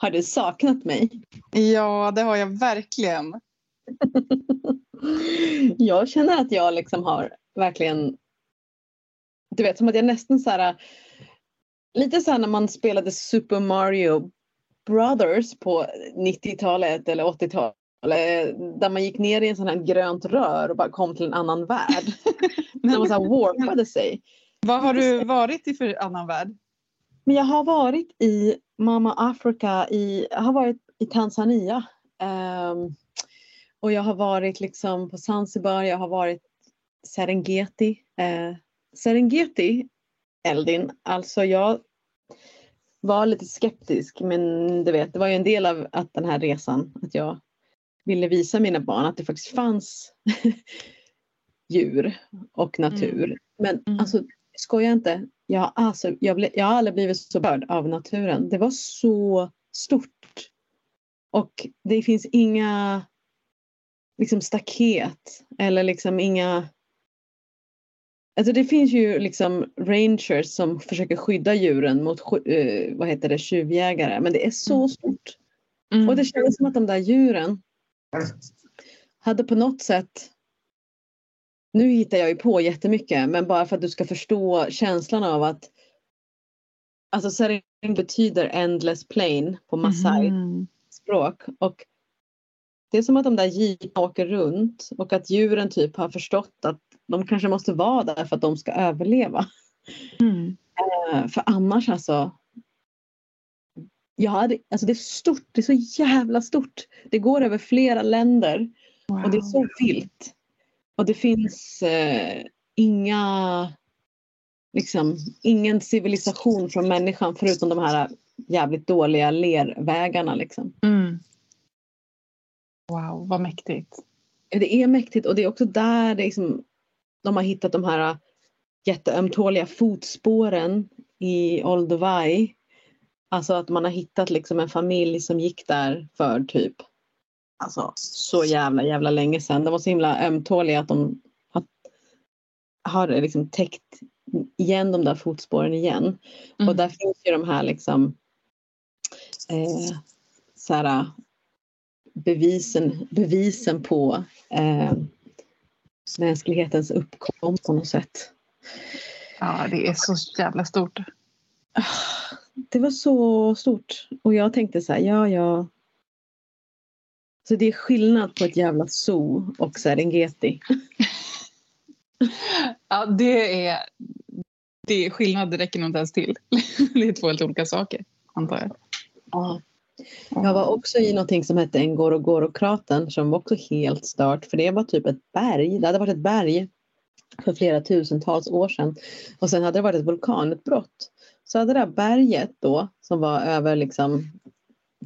Har du saknat mig? Ja, det har jag verkligen. jag känner att jag liksom har verkligen... Du vet, som att jag nästan så här... Lite så här när man spelade Super Mario Brothers på 90-talet eller 80-talet där man gick ner i en sån här grönt rör och bara kom till en annan värld. när man så här warpade sig. Vad har du varit i för annan värld? Men jag har varit i Mama Africa, i, jag har varit i Tanzania. Um, och jag har varit liksom på Zanzibar, jag har varit Serengeti. Uh, Serengeti, Eldin, alltså jag var lite skeptisk men du vet, det var ju en del av att den här resan att jag ville visa mina barn att det faktiskt fanns djur och natur. Mm. Men mm. alltså skoja inte, jag, alltså, jag, ble, jag har aldrig blivit så berörd av naturen. Det var så stort. Och det finns inga liksom staket eller liksom inga Alltså det finns ju liksom rangers som försöker skydda djuren mot uh, vad heter det, tjuvjägare men det är så mm. stort. Mm. Och det kändes som att de där djuren hade på något sätt nu hittar jag ju på jättemycket men bara för att du ska förstå känslan av att Alltså Sereng betyder endless plain på Masai mm. språk och det är som att de där jeeparna åker runt och att djuren typ har förstått att de kanske måste vara där för att de ska överleva. Mm. Uh, för annars alltså. Jag hade, alltså det är stort, det är så jävla stort. Det går över flera länder wow. och det är så vilt. Och det finns uh, inga, liksom, ingen civilisation från människan förutom de här jävligt dåliga lervägarna. Liksom. Mm. Wow, vad mäktigt. Det är mäktigt och det är också där det liksom, de har hittat de här jätteömtåliga fotspåren i Olduvai. Alltså att man har hittat liksom en familj som gick där för typ alltså, så jävla jävla länge sedan. De var så himla ömtåliga att de har liksom täckt igen de där fotspåren igen. Mm. Och där finns ju de här liksom eh, så här, bevisen, bevisen på eh, mänsklighetens uppkomst på något sätt. Ja, det är så jävla stort. Det var så stort. Och jag tänkte så här, ja, ja. Så det är skillnad på ett jävla zoo och Serengeti. ja, det är, det är skillnad, det räcker nog inte ens till. det är två helt olika saker, antar jag. Ja, jag var också i någonting som hette Ngorongoro-kratern som var också helt stört för det var typ ett berg. Det hade varit ett berg för flera tusentals år sedan och sen hade det varit ett vulkanutbrott. Så hade det där berget då som var över liksom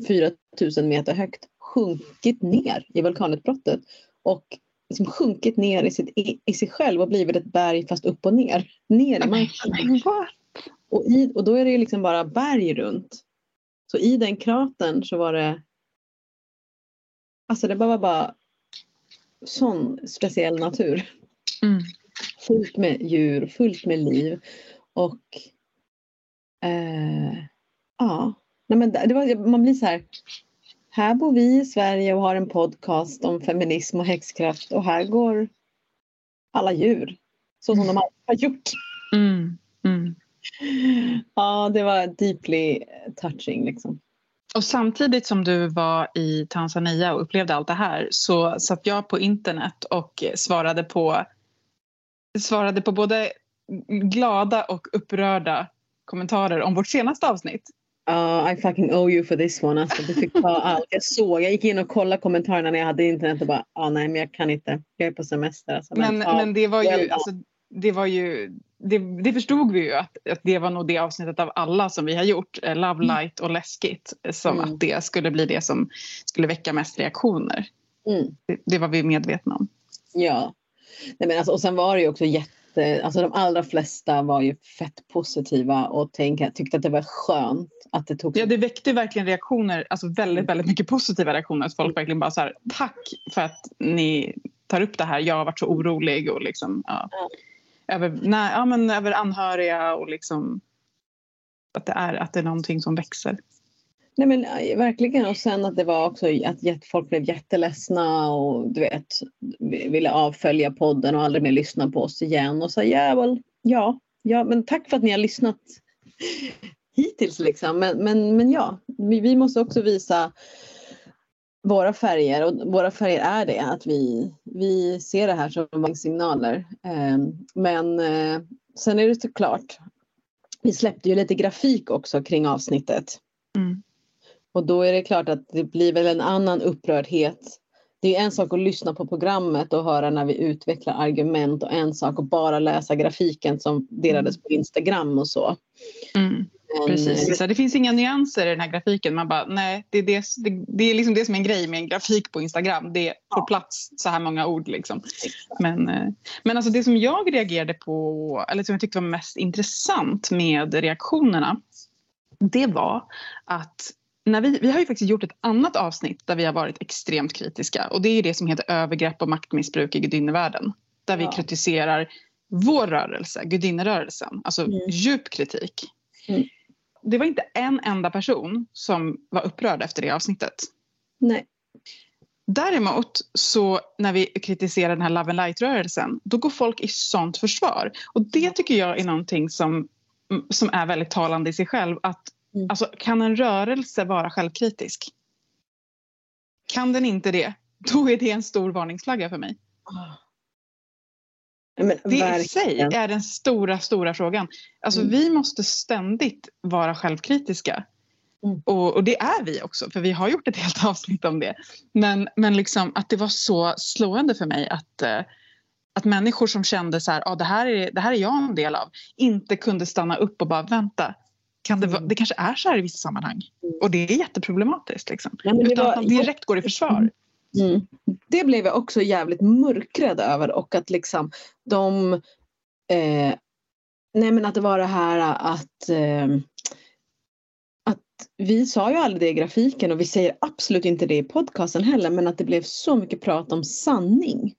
4000 meter högt sjunkit ner i vulkanutbrottet och liksom sjunkit ner i, sitt, i, i sig själv och blivit ett berg fast upp och ner. Ner i marken. Och, i, och då är det liksom bara berg runt. Så i den kratern så var det Alltså det var bara sån speciell natur. Mm. Fullt med djur, fullt med liv. Och eh, ja, Nej, men det var, man blir så här. Här bor vi i Sverige och har en podcast om feminism och häxkraft och här går alla djur så som de alltid har gjort. Mm. Mm. Ja, det var deeply touching liksom. Och samtidigt som du var i Tanzania och upplevde allt det här så satt jag på internet och svarade på, svarade på både glada och upprörda kommentarer om vårt senaste avsnitt. Uh, I fucking owe you for this one. Alltså, du fick ta allt. Jag såg, jag gick in och kollade kommentarerna när jag hade internet och bara, ah, nej men jag kan inte. Jag är på semester. Alltså, men, men, men det var ju, alltså, det var ju det, det, förstod vi ju att, att, det var nog det avsnittet av alla som vi har gjort, eh, Love mm. Light och Läskigt, som mm. att det skulle bli det som skulle väcka mest reaktioner. Mm. Det, det, var vi medvetna om. Ja, Nej, men alltså, och sen var det ju också jätte, alltså de allra flesta var ju fett positiva och tänka, tyckte att det var skönt att det tog. Ja, det väckte verkligen reaktioner, alltså väldigt, väldigt mycket positiva reaktioner. Att folk verkligen bara så här, tack för att ni tar upp det här, jag har varit så orolig och liksom, ja. ja över, nej, ja, men över anhöriga och liksom att det, är, att det är någonting som växer. Nej men verkligen och sen att det var också att folk blev jätteledsna och du vet ville avfölja podden och aldrig mer lyssna på oss igen och sa yeah, well, ja, ja men tack för att ni har lyssnat hittills liksom. Men, men, men ja, vi, vi måste också visa våra färger och våra färger är det att vi, vi ser det här som signaler. Ehm, men eh, sen är det såklart, vi släppte ju lite grafik också kring avsnittet. Mm. Och då är det klart att det blir väl en annan upprördhet. Det är en sak att lyssna på programmet och höra när vi utvecklar argument och en sak att bara läsa grafiken som delades på Instagram och så. Mm. Precis, så det finns inga nyanser i den här grafiken. Man bara, nej, det är, det, det, det är liksom det som är en grej med en grafik på Instagram. Det får plats så här många ord. Liksom. Men, eh, men alltså det som jag reagerade på, eller som jag tyckte var mest intressant med reaktionerna, det var att när vi, vi har ju faktiskt gjort ett annat avsnitt där vi har varit extremt kritiska och det är det som heter övergrepp och maktmissbruk i gudinnevärlden. Där vi ja. kritiserar vår rörelse, gudinnerörelsen, alltså mm. djup kritik. Mm det var inte en enda person som var upprörd efter det avsnittet. Nej. Däremot så när vi kritiserar den här Love and Light-rörelsen då går folk i sånt försvar. Och det tycker jag är någonting som, som är väldigt talande i sig själv. Att, mm. alltså, kan en rörelse vara självkritisk? Kan den inte det, då är det en stor varningsflagga för mig. Oh. Men, det i sig är den stora, stora frågan. Alltså, mm. Vi måste ständigt vara självkritiska. Mm. Och, och, det är vi också, för vi har gjort ett helt avsnitt om det. Men, men liksom, att det var så slående för mig att, uh, att människor som kände så här, ah, det, här är, det här är jag en del av, inte kunde stanna upp och bara vänta. Kan det, mm. det kanske är så här i vissa sammanhang. Mm. Och det är jätteproblematiskt. Liksom. Ja, Utan var, att man direkt går i försvar. Mm. Det blev jag också jävligt mörkrädd över och att liksom de eh, Nej men att det var det här att eh, att vi sa ju aldrig det i grafiken och vi säger absolut inte det i podcasten heller men att det blev så mycket prat om sanning.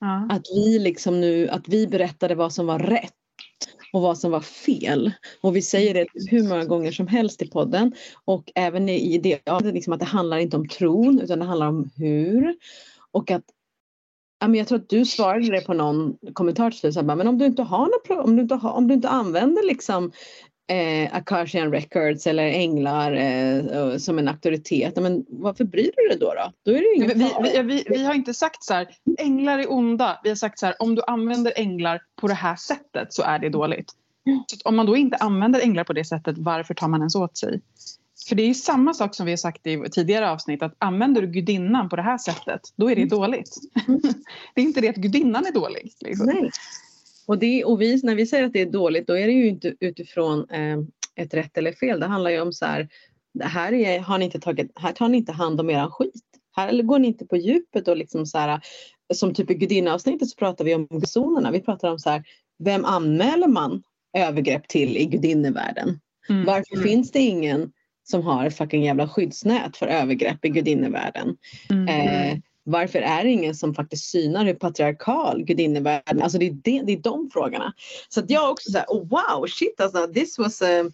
Ja. Att vi liksom nu, att vi berättade vad som var rätt och vad som var fel. Och vi säger det hur många gånger som helst i podden och även i det liksom att det handlar inte om tron utan det handlar om hur. Och att jag tror att du svarade det på någon kommentar till men om du inte har något, om du inte, har, om du inte använder liksom eh, Akashian Records eller änglar eh, som en auktoritet, men varför bryr du dig då? Då, då är det ingen vi, vi, vi, vi, har inte sagt så här, änglar är onda. Vi har sagt så här, om du använder änglar på det här sättet så är det dåligt. Så om man då inte använder änglar på det sättet, varför tar man ens åt sig? För det är ju samma sak som vi har sagt i tidigare avsnitt att använder du gudinnan på det här sättet, då är det mm. dåligt. det är inte det att gudinnan är dålig. Liksom. Nej. Och, det, och vi, när vi säger att det är dåligt, då är det ju inte utifrån eh, ett rätt eller fel. Det handlar ju om så här, här, är, har ni inte tagit, här tar ni inte hand om eran skit. Här går ni inte på djupet och liksom så här, som typ i gudinneavsnittet så pratar vi om zonerna. Vi pratar om så här, vem anmäler man övergrepp till i gudinnevärlden? Mm. Varför mm. finns det ingen som har ett fucking jävla skyddsnät för övergrepp i gudinnevärlden? Mm. Eh, varför är det ingen som faktiskt synar hur patriarkal gudinnevärlden Alltså det är, det, det är de frågorna. Så att jag också så här, oh wow, shit alltså, this was a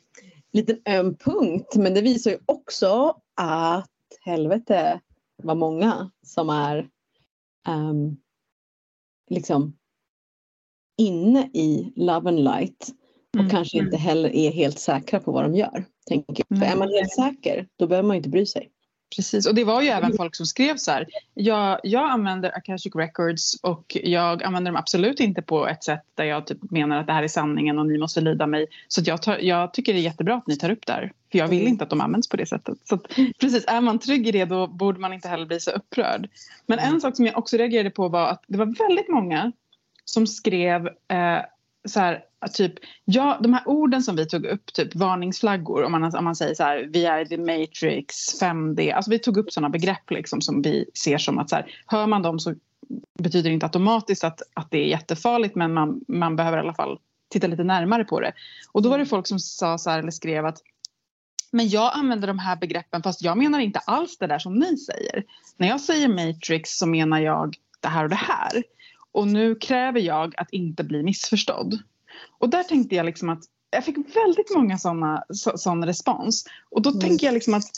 liten öm punkt. Men det visar ju också att helvete vad många som är um, liksom inne i Love and Light och mm. kanske inte heller är helt säkra på vad de gör. Tänker. För är man helt säker, då behöver man inte bry sig. Precis, och det var ju även folk som skrev så här. Jag, jag använder Akashic Records och jag använder dem absolut inte på ett sätt där jag typ menar att det här är sanningen och ni måste lyda mig. Så jag, tar, jag tycker det är jättebra att ni tar upp det här. För jag vill mm. inte att de används på det sättet. Så att, precis, är man trygg i det då borde man inte heller bli så upprörd. Men en sak som jag också reagerade på var att det var väldigt många som skrev eh, så här, typ, ja, de här orden som vi tog upp, typ varningsflaggor, om man, om man säger så här, vi är the matrix, 5D, alltså vi tog upp sådana begrepp liksom som vi ser som att så här, hör man dem så betyder det inte automatiskt att, att det är jättefarligt men man, man behöver i alla fall titta lite närmare på det. Och då var det folk som sa så här, eller skrev att men jag använder de här begreppen fast jag menar inte alls det där som ni säger. När jag säger matrix så menar jag det här och det här. Och nu kräver jag att inte bli missförstådd. Och där tänkte jag liksom att jag fick väldigt många sådana sån respons. Och då mm. tänker jag liksom att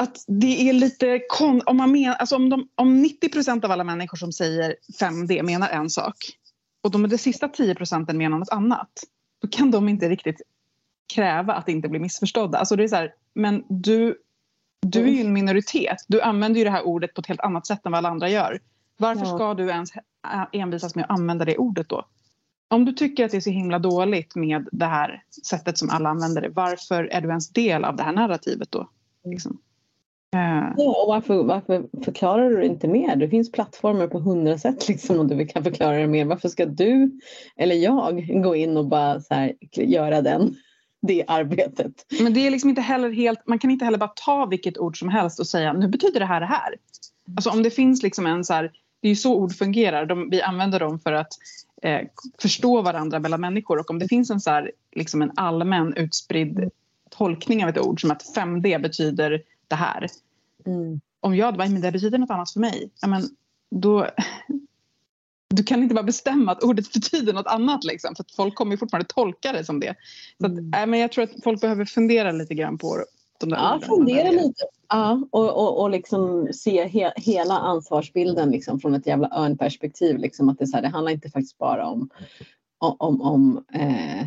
att det är lite kon om, man men, alltså om, de, om 90 procent av alla människor som säger 5D menar en sak och de, de sista 10 procenten menar något annat då kan de inte riktigt kräva att inte bli missförstådda. Alltså det är så här, men du, du är ju en minoritet. Du använder ju det här ordet på ett helt annat sätt än vad alla andra gör. Varför ja. ska du ens envisas med att använda det ordet då? Om du tycker att det är så himla dåligt med det här sättet som alla använder det, varför är du ens del av det här narrativet då? Liksom? Uh. Ja, och varför, varför förklarar du inte mer? Det finns plattformar på hundra sätt liksom, om du kan förklara det mer. Varför ska du eller jag gå in och bara så här, göra den, det arbetet? Men det är liksom inte heller helt, man kan inte heller bara ta vilket ord som helst och säga nu betyder det här det här. Alltså om det finns liksom en så här, det är ju så ord fungerar, De, vi använder dem för att eh, förstå varandra mellan människor och om det finns en, så här, liksom en allmän utspridd tolkning av ett ord som att 5D betyder det här. Mm. Om jag bara, men det betyder något annat för mig. Ja, men då, du kan inte bara bestämma att ordet betyder något annat liksom, för folk kommer fortfarande tolka det som det. Så att, mm. äh, men jag tror att folk behöver fundera lite grann på Ja, fundera lite. Ja, och, och, och liksom se he, hela ansvarsbilden liksom, från ett jävla örnperspektiv. Liksom, att det, så här, det handlar inte faktiskt bara om, om, om, eh,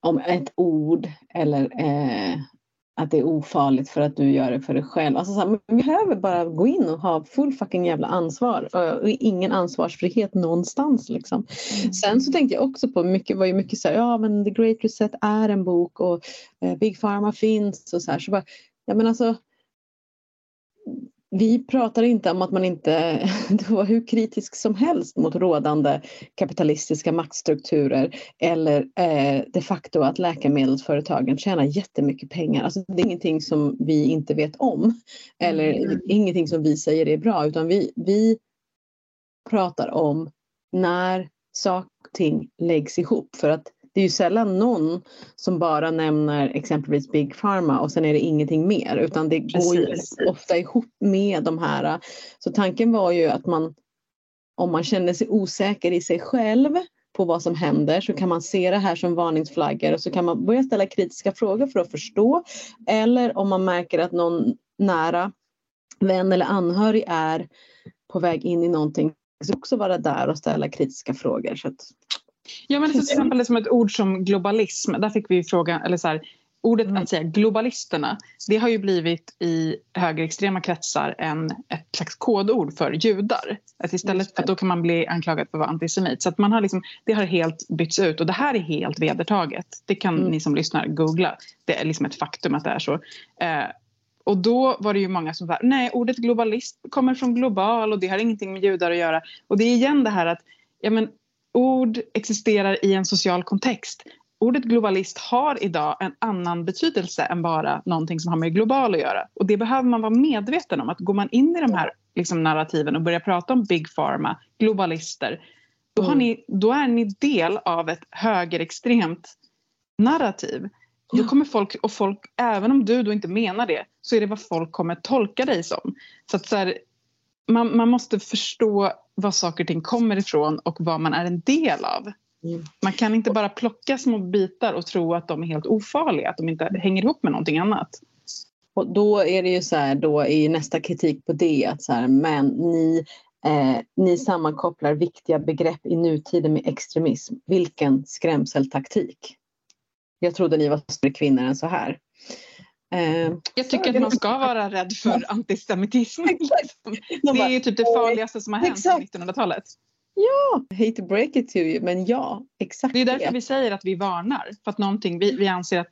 om ett ord eller eh, att det är ofarligt för att du gör det för dig själv. Alltså så här, man behöver bara gå in och ha full fucking jävla ansvar och ingen ansvarsfrihet någonstans. Liksom. Mm. Sen så tänkte jag också på, mycket var ju mycket så här, ja men The Great Reset är en bok och eh, Big Pharma finns och så här. Så bara, ja men alltså vi pratar inte om att man inte var hur kritisk som helst mot rådande kapitalistiska maktstrukturer eller eh, de facto att läkemedelsföretagen tjänar jättemycket pengar. Alltså, det är ingenting som vi inte vet om eller mm. ingenting som vi säger är bra utan vi, vi pratar om när saker och ting läggs ihop för att det är ju sällan någon som bara nämner exempelvis Big Pharma och sen är det ingenting mer utan det går ju ofta ihop med de här. Så tanken var ju att man om man känner sig osäker i sig själv på vad som händer så kan man se det här som varningsflaggor och så kan man börja ställa kritiska frågor för att förstå. Eller om man märker att någon nära vän eller anhörig är på väg in i någonting så också vara där och ställa kritiska frågor. Så att, Ja, men till exempel som ett ord som globalism. Där fick vi frågan, eller så här, ordet mm. att säga globalisterna, det har ju blivit i högerextrema kretsar en, ett slags kodord för judar. Att istället för att då kan man bli anklagad för att vara antisemit. Så att man har liksom, det har helt bytts ut och det här är helt vedertaget. Det kan mm. ni som lyssnar googla. Det är liksom ett faktum att det är så. Eh, och då var det ju många som sa, nej ordet globalist kommer från global och det har ingenting med judar att göra. Och det är igen det här att ja, men ord existerar i en social kontext. Ordet globalist har idag en annan betydelse än bara någonting som har med global att göra. Och det behöver man vara medveten om. Att går man in i de här liksom, narrativen och börjar prata om big pharma, globalister, då, mm. ni, då är ni del av ett högerextremt narrativ. Då kommer folk, och folk, även om du då inte menar det, så är det vad folk kommer tolka dig som. Så att så här, man, man måste förstå var saker och ting kommer ifrån och vad man är en del av. Mm. Man kan inte bara plocka små bitar och tro att de är helt ofarliga, att de inte hänger ihop med någonting annat. Och då är det ju så här, då är nästa kritik på det att så här, men ni, eh, ni sammankopplar viktiga begrepp i nutiden med extremism. Vilken skrämseltaktik. Jag trodde ni var större kvinnor än så här. Eh, jag tycker att man ska vara rädd för antisemitism. det är ju typ det farligaste som har hänt på 1900-talet. Ja, hate to break it to you, men ja, exakt det. är därför vi säger att vi varnar. För att någonting, vi, vi anser att,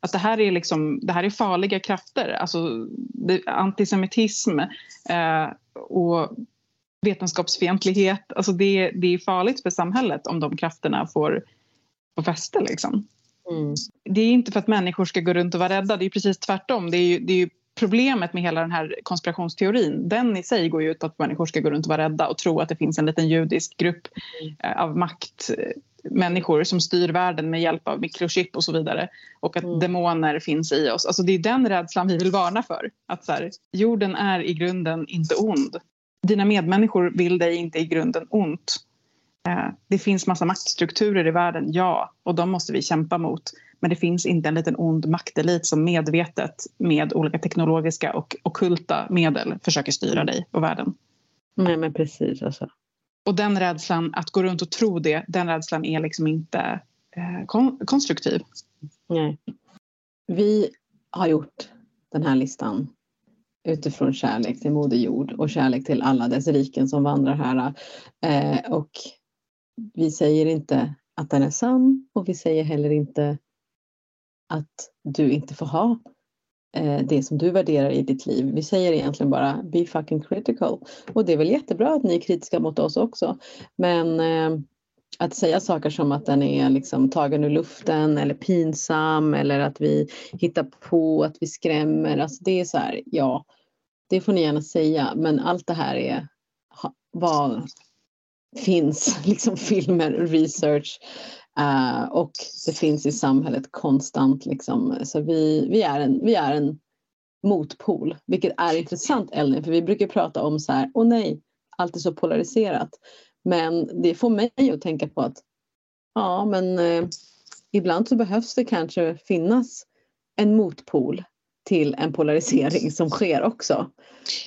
att det, här är liksom, det här är farliga krafter. Alltså det, antisemitism eh, och vetenskapsfientlighet. Alltså det, det är farligt för samhället om de krafterna får, får fäste. Liksom. Mm. Det är inte för att människor ska gå runt och vara rädda, det är precis tvärtom. Det är ju, det är ju problemet med hela den här konspirationsteorin. Den i sig går ju ut på att människor ska gå runt och vara rädda och tro att det finns en liten judisk grupp mm. av maktmänniskor som styr världen med hjälp av mikrochip och så vidare. Och att mm. demoner finns i oss. Alltså det är den rädslan vi vill varna för. Att så här, jorden är i grunden inte ond. Dina medmänniskor vill dig inte i grunden ont. Eh, det finns massa maktstrukturer i världen, ja, och de måste vi kämpa mot. Men det finns inte en liten ond maktelit som medvetet med olika teknologiska och okulta medel försöker styra dig och världen. Nej men precis alltså. Och den rädslan, att gå runt och tro det, den rädslan är liksom inte eh, kon konstruktiv. Nej. Vi har gjort den här listan utifrån kärlek till Moder Jord och kärlek till alla dess riken som vandrar här. Eh, och vi säger inte att den är sann och vi säger heller inte att du inte får ha eh, det som du värderar i ditt liv. Vi säger egentligen bara be fucking critical. Och det är väl jättebra att ni är kritiska mot oss också. Men eh, att säga saker som att den är liksom tagen ur luften eller pinsam eller att vi hittar på att vi skrämmer. Alltså det är så här, ja, det får ni gärna säga, men allt det här är var, finns liksom filmer, research uh, och det finns i samhället konstant liksom. Så vi, vi, är en, vi är en motpol, vilket är intressant Elin, för vi brukar prata om så här, åh nej, allt är så polariserat. Men det får mig att tänka på att ja, men eh, ibland så behövs det kanske finnas en motpol till en polarisering som sker också.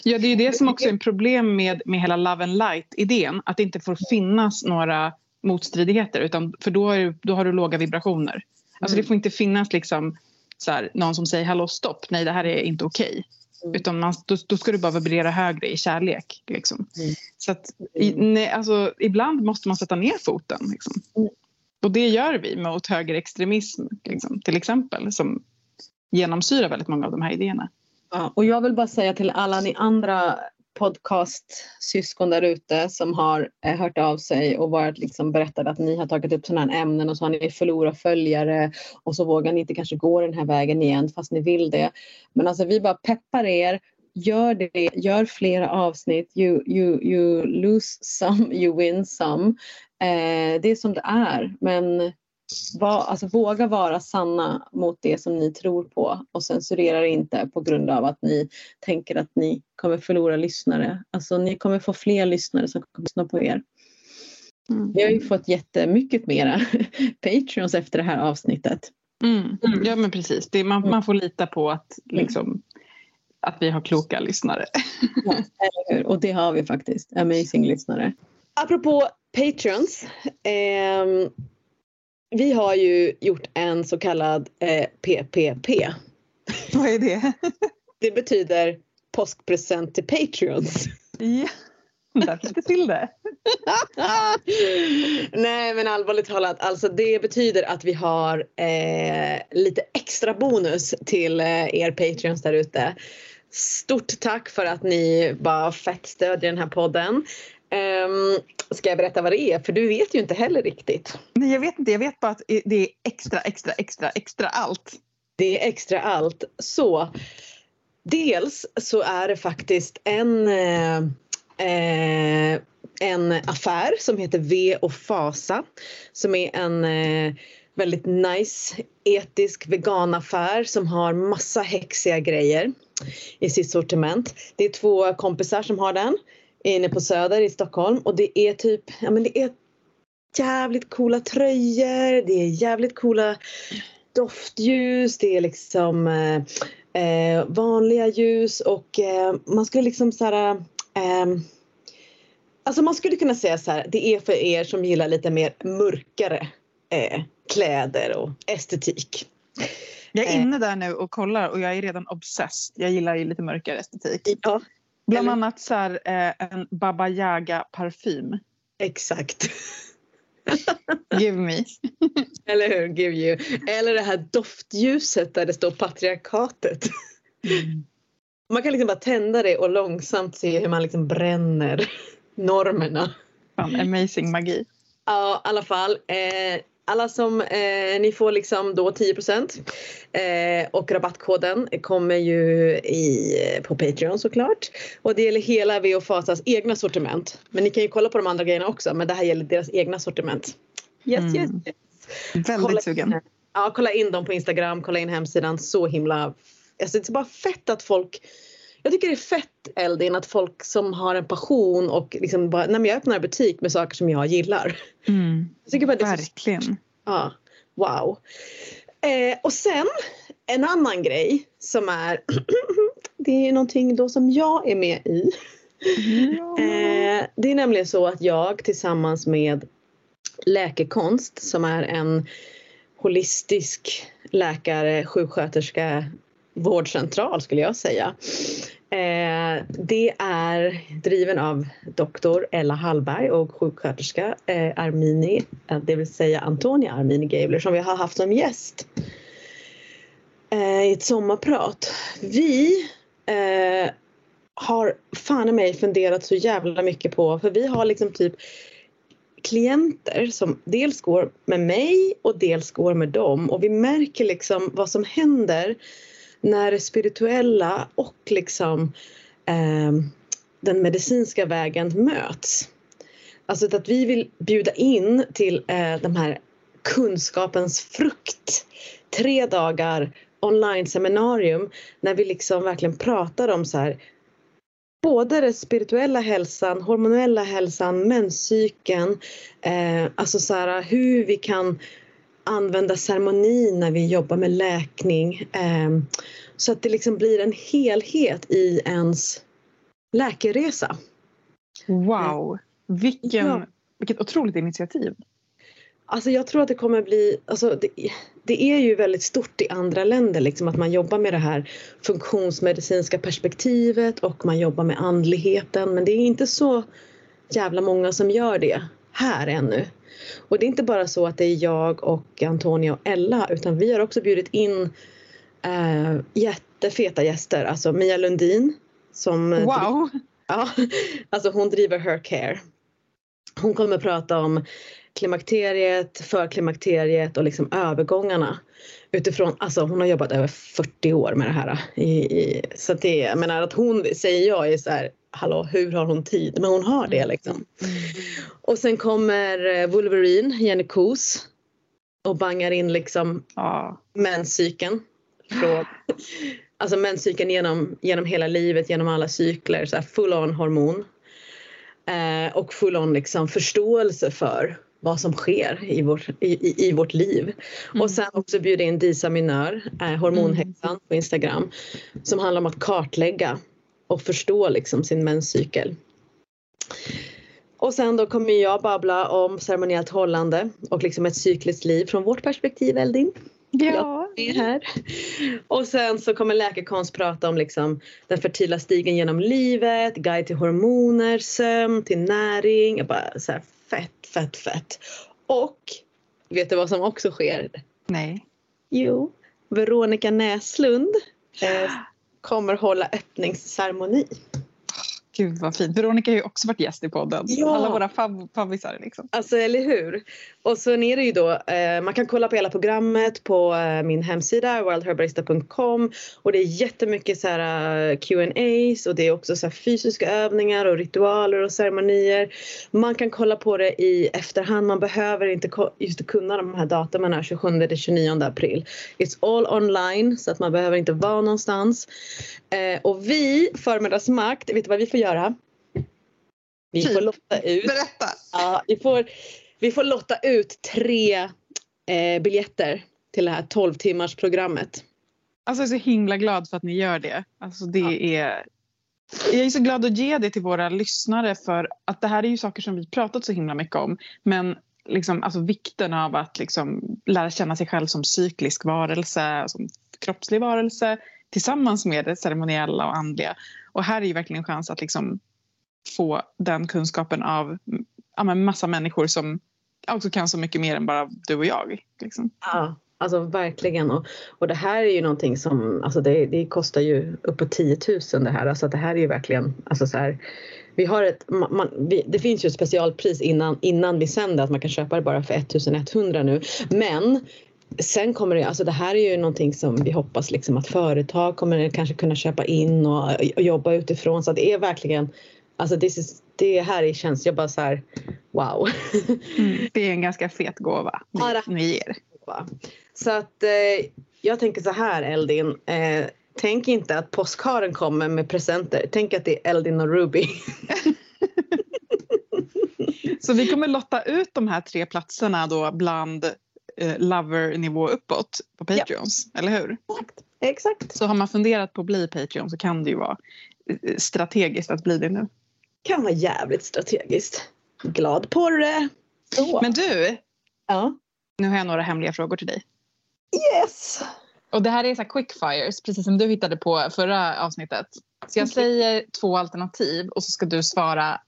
Ja, det är det som också är ett problem med, med hela Love and Light-idén. Att det inte får finnas några motstridigheter, utan, för då, är, då har du låga vibrationer. Alltså mm. det får inte finnas liksom, så här, någon som säger hallå stopp, nej det här är inte okej. Okay. Mm. Utan man, då, då, ska du bara vibrera högre i kärlek. Liksom. Mm. Så att, i, nej, alltså, ibland måste man sätta ner foten. Liksom. Mm. Och det gör vi mot högerextremism liksom, till exempel. Som genomsyrar väldigt många av de här idéerna. Ja, och jag vill bara säga till alla ni andra podcastsyskon där ute som har eh, hört av sig och varit liksom berättat att ni har tagit upp sådana här ämnen och så har ni förlorat följare och så vågar ni inte kanske gå den här vägen igen fast ni vill det. Men alltså vi bara peppar er gör det, gör flera avsnitt. You, you, you lose some, you win some. Eh, det är som det är. Men var, alltså, våga vara sanna mot det som ni tror på och censurera inte på grund av att ni tänker att ni kommer förlora lyssnare. Alltså ni kommer få fler lyssnare som kommer lyssna på er. Mm. Vi har ju fått jättemycket mera Patreons efter det här avsnittet. Mm. mm. Ja men precis, det, man, man får lita på att, liksom, att vi har kloka lyssnare. Ja, och det har vi faktiskt, amazing lyssnare. Apropå Patreons. Eh, vi har ju gjort en så kallad eh, PPP. Vad är det? det betyder påskpresent till Patreons. Ja, där fick du till det. Nej men allvarligt talat, alltså det betyder att vi har eh, lite extra bonus till eh, er Patreons där ute. Stort tack för att ni bara fett stödjer den här podden. Um, ska jag berätta vad det är? För du vet ju inte heller riktigt. Nej, jag vet inte. Jag vet bara att det är extra, extra, extra, extra allt. Det är extra allt. Så dels så är det faktiskt en, eh, en affär som heter V och Fasa som är en eh, väldigt nice etisk veganaffär som har massa häxiga grejer i sitt sortiment. Det är två kompisar som har den inne på Söder i Stockholm och det är typ, ja men det är jävligt coola tröjor, det är jävligt coola doftljus, det är liksom eh, eh vanliga ljus och eh, man skulle liksom så här, eh, Alltså man skulle kunna säga så här, det är för er som gillar lite mer mörkare eh, kläder och estetik. Jag är inne där nu och kollar och jag är redan obsessed. Jag gillar ju lite mörkare estetik. Ja, Bland Eller... annat så här, eh, en Baba Yaga-parfym. Exakt. Give me. Eller hur, give you. Eller det här doftljuset där det står patriarkatet. Mm. Man kan liksom bara tända det och långsamt se hur man liksom bränner normerna. Fan, amazing magi. Ja, i alla fall. Eh, alla som, eh, ni får liksom då 10 eh, och rabattkoden kommer ju i, på Patreon såklart. Och det gäller hela V och Fasas egna sortiment. Men ni kan ju kolla på de andra grejerna också men det här gäller deras egna sortiment. Yes, mm. yes, yes. Väldigt kolla sugen. In, ja, kolla in dem på Instagram, kolla in hemsidan. Så himla... Alltså, det är bara fett att folk jag tycker det är fett Eldin att folk som har en passion och liksom bara, när jag öppnar butik med saker som jag gillar. Mm. Jag tycker bara det är så- Verkligen. Ja, wow. Eh, och sen en annan grej som är det är någonting då som jag är med i. Eh, det är nämligen så att jag tillsammans med Läkekonst som är en holistisk läkare, sjuksköterska, vårdcentral skulle jag säga. Eh, det är driven av doktor Ella Hallberg och sjuksköterska eh, Armini, eh, det vill säga Antonia Armini Gabler som vi har haft som gäst eh, i ett sommarprat. Vi eh, har fan i mig funderat så jävla mycket på, för vi har liksom typ klienter som dels går med mig och dels går med dem och vi märker liksom vad som händer när det spirituella och liksom eh, den medicinska vägen möts. Alltså att vi vill bjuda in till eh, de här kunskapens frukt. Tre dagar online-seminarium när vi liksom verkligen pratar om så här både den spirituella hälsan, hormonella hälsan, menscykeln, eh, alltså så här, hur vi kan använda ceremoni när vi jobbar med läkning. Eh, så att det liksom blir en helhet i ens läkeresa. Wow, vilken, Ja. vilket otroligt initiativ. Alltså jag tror att det kommer bli, alltså det, det är ju väldigt stort i andra länder liksom att man jobbar med det här funktionsmedicinska perspektivet och man jobbar med andligheten men det är inte så jävla många som gör det här ännu. Och det är inte bara så att det är jag och Antonia och Ella utan vi har också bjudit in eh, jättefeta gäster, alltså Mia Lundin som Wow! Ja, alltså hon driver Her Care. Hon kommer att prata om klimakteriet, förklimakteriet och liksom övergångarna. Utifrån, alltså hon har jobbat över 40 år med det här. I, i, så att det, jag menar att hon, säger jag, är så här, hallå hur har hon tid? Men hon har det liksom. Och sen kommer eh, Wolverine, Jenny Kos och bangar in liksom Ja. menscykeln. Från, alltså menscykeln genom, genom hela livet, genom alla cykler, så full on hormon. Eh, och full on liksom förståelse för vad som sker i vårt, i, i, vårt liv. Och sen också bjuda in Disa Minör, eh, hormonhäxan på Instagram, som handlar om att kartlägga och förstå liksom sin menscykel. Och sen då kommer jag babbla om ceremoniellt hållande och liksom ett cykliskt liv från vårt perspektiv, Eldin Ja. är här. Och sen så kommer läkekonst prata om liksom den fertila stigen genom livet, guide till hormoner, sömn, till näring. Jag bara så här, fett, fett, fett. Och vet du vad som också sker? Nej. Jo, Veronica Näslund eh, kommer hålla öppningsceremoni. Gud vad fint. Veronica har ju också varit gäst i podden. Ja. Alla våra fav- favvisar liksom. Alltså eller hur? Och sen är det ju då, eh, man kan kolla på hela programmet på eh, min hemsida worldherbarista.com och det är jättemycket så här uh, Q&As och det är också så här fysiska övningar och ritualer och ceremonier. Man kan kolla på det i efterhand, man behöver inte just kunna de här datumen här 27 till 29 april. It's all online så att man behöver inte vara någonstans. Eh, och vi, Förmiddagsmakt, vet du vad vi får göra? Vi Typ. får lotta ut Berätta! Ja, vi får, vi får lotta ut tre eh, biljetter till det här 12 timmars programmet. Alltså jag är så himla glad för att ni gör det. Alltså det är... Jag är så glad att ge det till våra lyssnare för att det här är ju saker som vi pratat så himla mycket om. Men liksom, alltså vikten av att liksom lära känna sig själv som cyklisk varelse, som kroppslig varelse tillsammans med det ceremoniella och andliga. Och här är ju verkligen en chans att liksom få den kunskapen av ja, men massa människor som också kan så mycket mer än bara du och jag. Liksom. Ja, alltså verkligen. Och, och det här är ju någonting som, alltså det, det kostar ju uppåt 10 000 det här. Alltså det här är ju verkligen, alltså så här. Vi har ett, man, man, vi, det finns ju ett specialpris innan, innan vi sänder att man kan köpa det bara för 1100 nu. Men Sen kommer det, alltså det här är ju någonting som vi hoppas liksom att företag kommer kanske kunna köpa in och, och jobba utifrån. Så det är verkligen, alltså is, det här är, känns, jag bara så här, wow. Mm. Det är en ganska fet gåva Ja, ni, ni ger. Så att eh, jag tänker så här Eldin. Eh, tänk inte att påskharen kommer med presenter. Tänk att det är Eldin och Ruby. Så vi kommer lotta ut de här tre platserna då bland lover-nivå uppåt på Patreons, ja. eller hur? Exakt. Exakt. Så har man funderat på att bli Patreon så kan det ju vara eh, strategiskt att bli det nu. Kan vara jävligt strategiskt. Glad på det. Så. Men du, ja. nu har jag några hemliga frågor till dig. Yes! Och det här är så här quickfires, precis som du hittade på förra avsnittet. Så jag okay. säger två alternativ och så ska du svara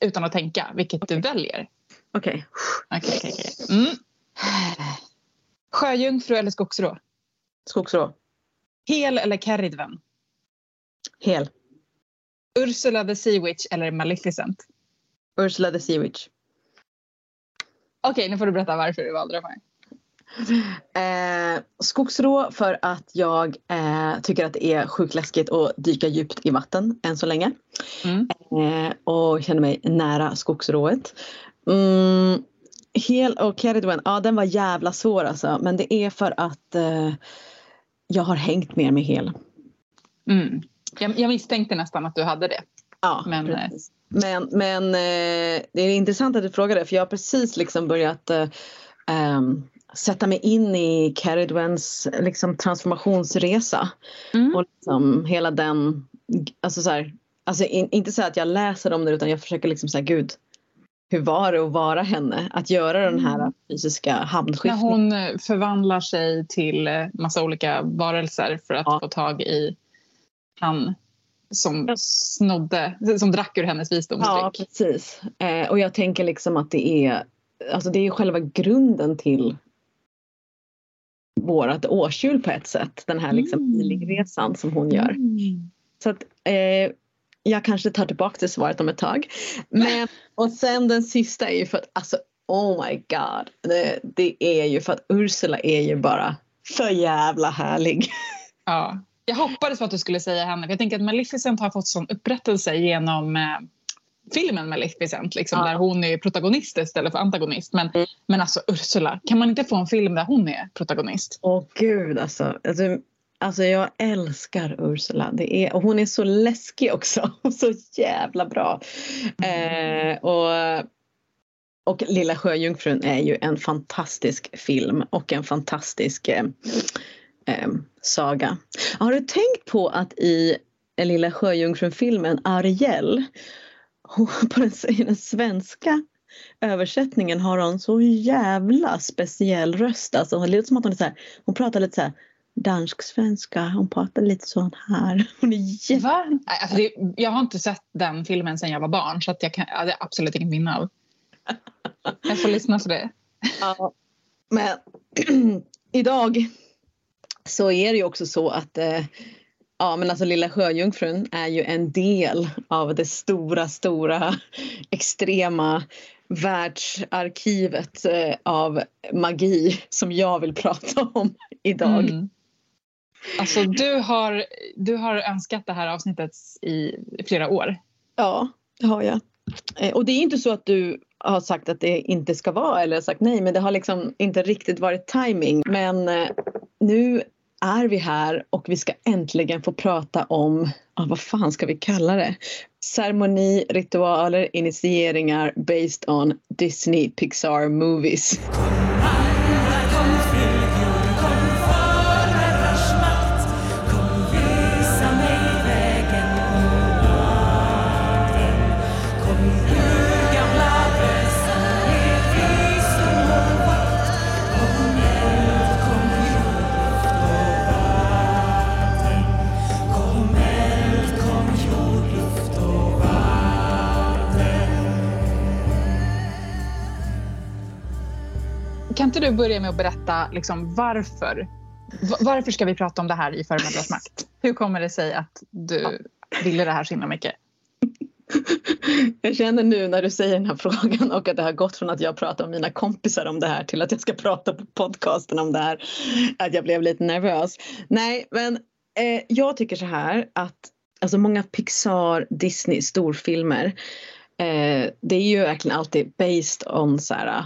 utan att tänka vilket okay. du väljer. Okej. Okay. Okay, okay, mm. Sjöjungfru eller skogsrå? Skogsrå. Hel eller Kerridven? Hel. Ursula the Sea Witch eller Maleficent? Ursula the Sea Witch. Okej, okay, nu får du berätta varför du valde de här. Eh, skogsrå för att jag eh, tycker att det är sjukt läskigt att dyka djupt i vatten än så länge. Mm. Eh, och känner mig nära skogsrået. Mm, Hel och Keridwen, ja den var jävla svår alltså. Men det är för att eh, jag har hängt mer med Hel. Mm. Jag, jag misstänkte nästan att du hade det. Ja, men, eh, precis. men, men eh, det är intressant att du frågade för jag har precis liksom börjat um, sätta mig in i Keridwens liksom, transformationsresa. Mm. Och liksom, hela den, alltså så här, alltså in, inte så att jag läser om det utan jag försöker liksom säga gud hur var det att vara henne? Att göra den här mm. fysiska hamnskiftningen. När hon eh, förvandlar sig till eh, massa olika varelser för att ja. få tag i han som snodde, som drack ur hennes visdomsdryck. Ja precis. Eh, och jag tänker liksom att det är, alltså det är själva grunden till vårat årshjul på ett sätt. Den här liksom mm. som hon gör. Mm. Så att eh, jag kanske tar tillbaka det svaret om ett tag. Men, och sen den sista är ju för att alltså oh my god. Det, det är ju för att Ursula är ju bara för jävla härlig. Ja. Jag hoppades på att du skulle säga henne. För jag tänker att Maleficent har fått sån upprättelse genom eh, filmen Maleficent. Liksom, ja. Där hon är protagonist istället för antagonist. Men, mm. men alltså Ursula, kan man inte få en film där hon är protagonist? Åh gud alltså. alltså. Alltså jag älskar Ursula. Det är, och hon är så läskig också. så jävla bra. Eh, och, och Lilla Sjöjungfrun är ju en fantastisk film och en fantastisk eh, eh, saga. Har du tänkt på att i Lilla Sjöjungfrun-filmen Ariel på den, i den svenska översättningen har hon så jävla speciell röst. Alltså, det låter som att hon, är så här, hon pratar lite så här dansk-svenska. Hon pratar lite så här. Hon är jätte... Va? Alltså det, jag har inte sett den filmen sedan jag var barn så att jag, kan, hade absolut inget minne av. Jag får lyssna på det. Ja, men idag så är det ju också så att eh, Ja men alltså Lilla Sjöjungfrun är ju en del av det stora, stora extrema världsarkivet eh, av magi som jag vill prata om idag. Mm. Alltså du har, du har önskat det här avsnittet i flera år. Ja, det har jag. Eh, och det är inte så att du har sagt att det inte ska vara eller sagt nej men det har liksom inte riktigt varit timing. Men eh, nu är vi här och vi ska äntligen få prata om, ah, vad fan ska vi kalla det? Ceremoni, ritualer, initieringar based on Disney Pixar movies. Inte du börja med att berätta liksom, varför? Varför ska vi prata om det här i Förmödrars makt? Hur kommer det sig att du ville det här så himla mycket? Jag känner nu när du säger den här frågan och att det har gått från att jag pratar med mina kompisar om det här till att jag ska prata på podcasten om det här. Att jag blev lite nervös. Nej, men eh, jag tycker så här att alltså många Pixar, Disney storfilmer eh, det är ju verkligen alltid based on så här,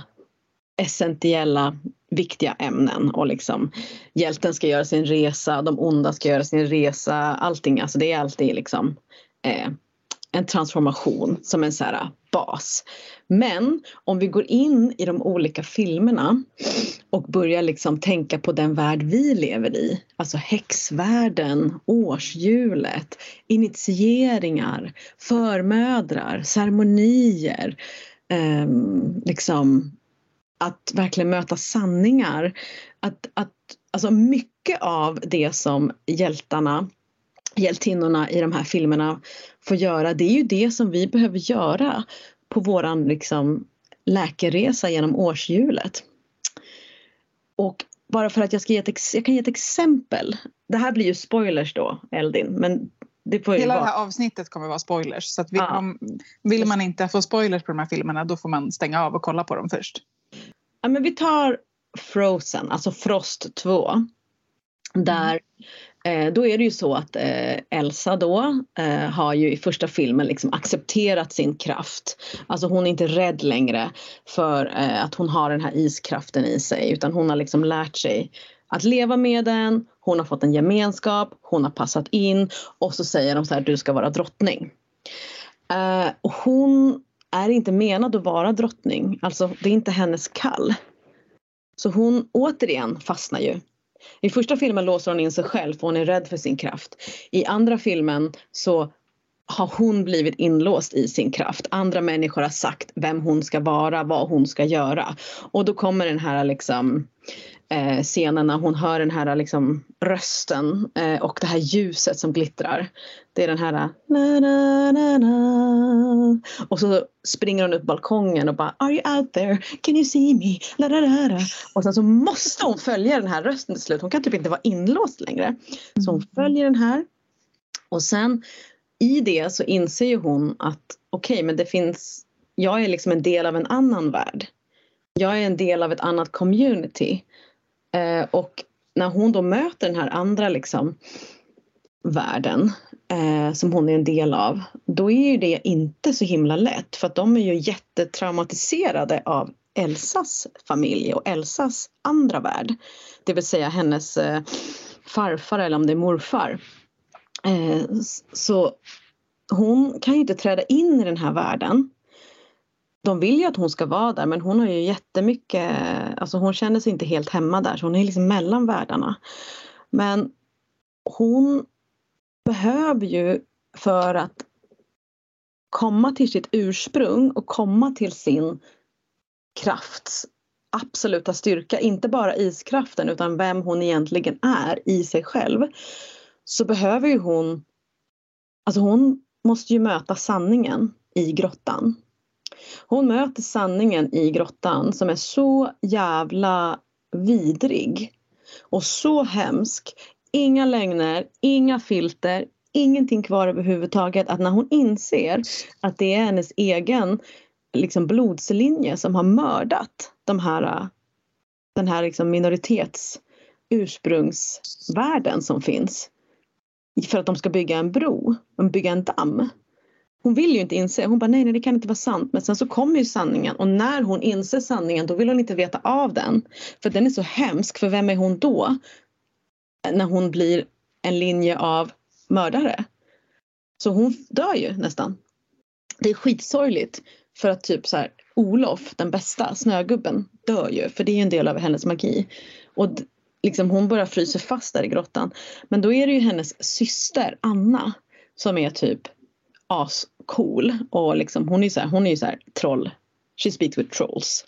essentiella viktiga ämnen och liksom hjälten ska göra sin resa, de onda ska göra sin resa, allting, alltså det är alltid liksom eh, en transformation som en så här ah, bas. Men om vi går in i de olika filmerna och börjar liksom tänka på den värld vi lever i, alltså häxvärlden, årshjulet, initieringar, förmödrar, ceremonier, eh, liksom att verkligen möta sanningar. Att, att, alltså mycket av det som hjältarna hjältinnorna i de här filmerna får göra, det är ju det som vi behöver göra på våran liksom läkerresa genom årshjulet. Och bara för att jag ska ge ett, jag kan ge ett exempel. Det här blir ju spoilers då, Eldin, men Hela vara... det här avsnittet kommer vara spoilers. Så vill, ja. man, vill man inte få spoilers på de här filmerna då får man stänga av och kolla på dem först. Ja, men vi tar Frozen, alltså Frost 2. Där. Eh, då är det ju så att eh, Elsa då eh, har ju i första filmen liksom accepterat sin kraft. Alltså hon är inte rädd längre för att hon har den här iskraften i sig utan hon har liksom lärt sig att leva med den, hon har fått en gemenskap, hon har passat in och så säger de så här du ska vara drottning. Eh, och hon är inte menad att vara drottning, alltså det är inte hennes kall. Så hon återigen fastnar ju i första filmen låser hon in sig själv för hon är rädd för sin kraft. I andra filmen så har hon blivit inlåst i sin kraft. Andra människor har sagt vem hon ska vara, vad hon ska göra. Och då kommer den här liksom eh, scenen när hon hör den här liksom, rösten eh, och det här ljuset som glittrar. Det är den här na, na, na, na. och så springer hon upp balkongen och bara Are you out there? Can you see me? La, la, la, la. Och sen så måste hon följa den här rösten till slut. Hon kan typ inte vara inlåst längre. Så hon följer den här. Och sen i det så inser ju hon att okej okay, men det finns jag är liksom en del av en annan värld. Jag är en del av ett annat community. Eh, och när hon då möter den här andra liksom, världen eh, som hon är en del av, då är ju det inte så himla lätt för att de är ju jättetraumatiserade av Elsas familj och Elsas andra värld. Det vill säga hennes eh, farfar eller om det är morfar. Eh, så hon kan ju inte träda in i den här världen de vill ju att hon ska vara där men hon har ju jättemycket, alltså hon känner sig inte helt hemma där så hon är liksom mellan världarna. Men hon behöver ju för att komma till sitt ursprung och komma till sin krafts absoluta styrka, inte bara iskraften utan vem hon egentligen är i sig själv. Så behöver ju hon, alltså hon måste ju möta sanningen i grottan. Hon möter sanningen i grottan som är så jävla vidrig och så hemsk. Inga lögner, inga filter, ingenting kvar överhuvudtaget. Att när hon inser att det är hennes egen liksom, blodslinje som har mördat de här, den här liksom, minoritets ursprungsvärlden som finns för att de ska bygga en bro, bygga en damm hon vill ju inte inse, hon bara nej, nej det kan inte vara sant. Men sen så kommer ju sanningen och när hon inser sanningen då vill hon inte veta av den. För den är så hemsk, för vem är hon då? När hon blir en linje av mördare. Så hon dör ju nästan. Det är skitsorgligt för att typ så här Olof, den bästa, snögubben, dör ju för det är ju en del av hennes magi. Och liksom hon bara fryser fast där i grottan. Men då är det ju hennes syster Anna som är typ ascool och liksom hon är så här, hon är ju så här troll. She speaks with trolls.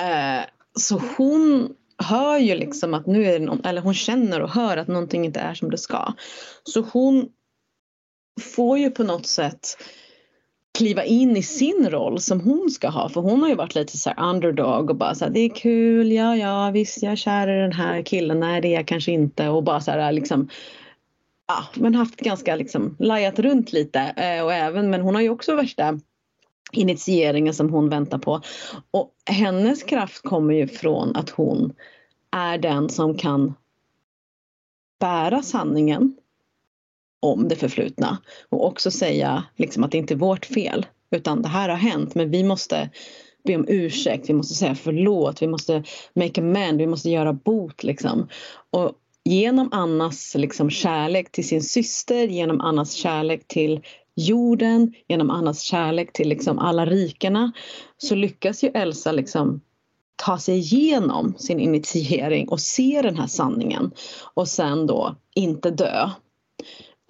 Uh, så hon hör ju liksom att nu är det någon, eller hon känner och hör att någonting inte är som det ska. Så hon får ju på något sätt kliva in i sin roll som hon ska ha. För hon har ju varit lite så underdog och bara så här, det är kul, ja ja visst jag är kär i den här killen, nej det är jag kanske inte och bara så här liksom ja, men haft ganska liksom lajat runt lite eh, och även, men hon har ju också värsta initieringen som hon väntar på. Och hennes kraft kommer ju från att hon är den som kan bära sanningen om det förflutna och också säga liksom att det inte är vårt fel utan det här har hänt men vi måste be om ursäkt, vi måste säga förlåt, vi måste make amend, vi måste göra bot liksom. Och genom Annas liksom kärlek till sin syster, genom Annas kärlek till jorden, genom Annas kärlek till liksom alla rikena så lyckas ju Elsa liksom ta sig igenom sin initiering och se den här sanningen och sen då inte dö.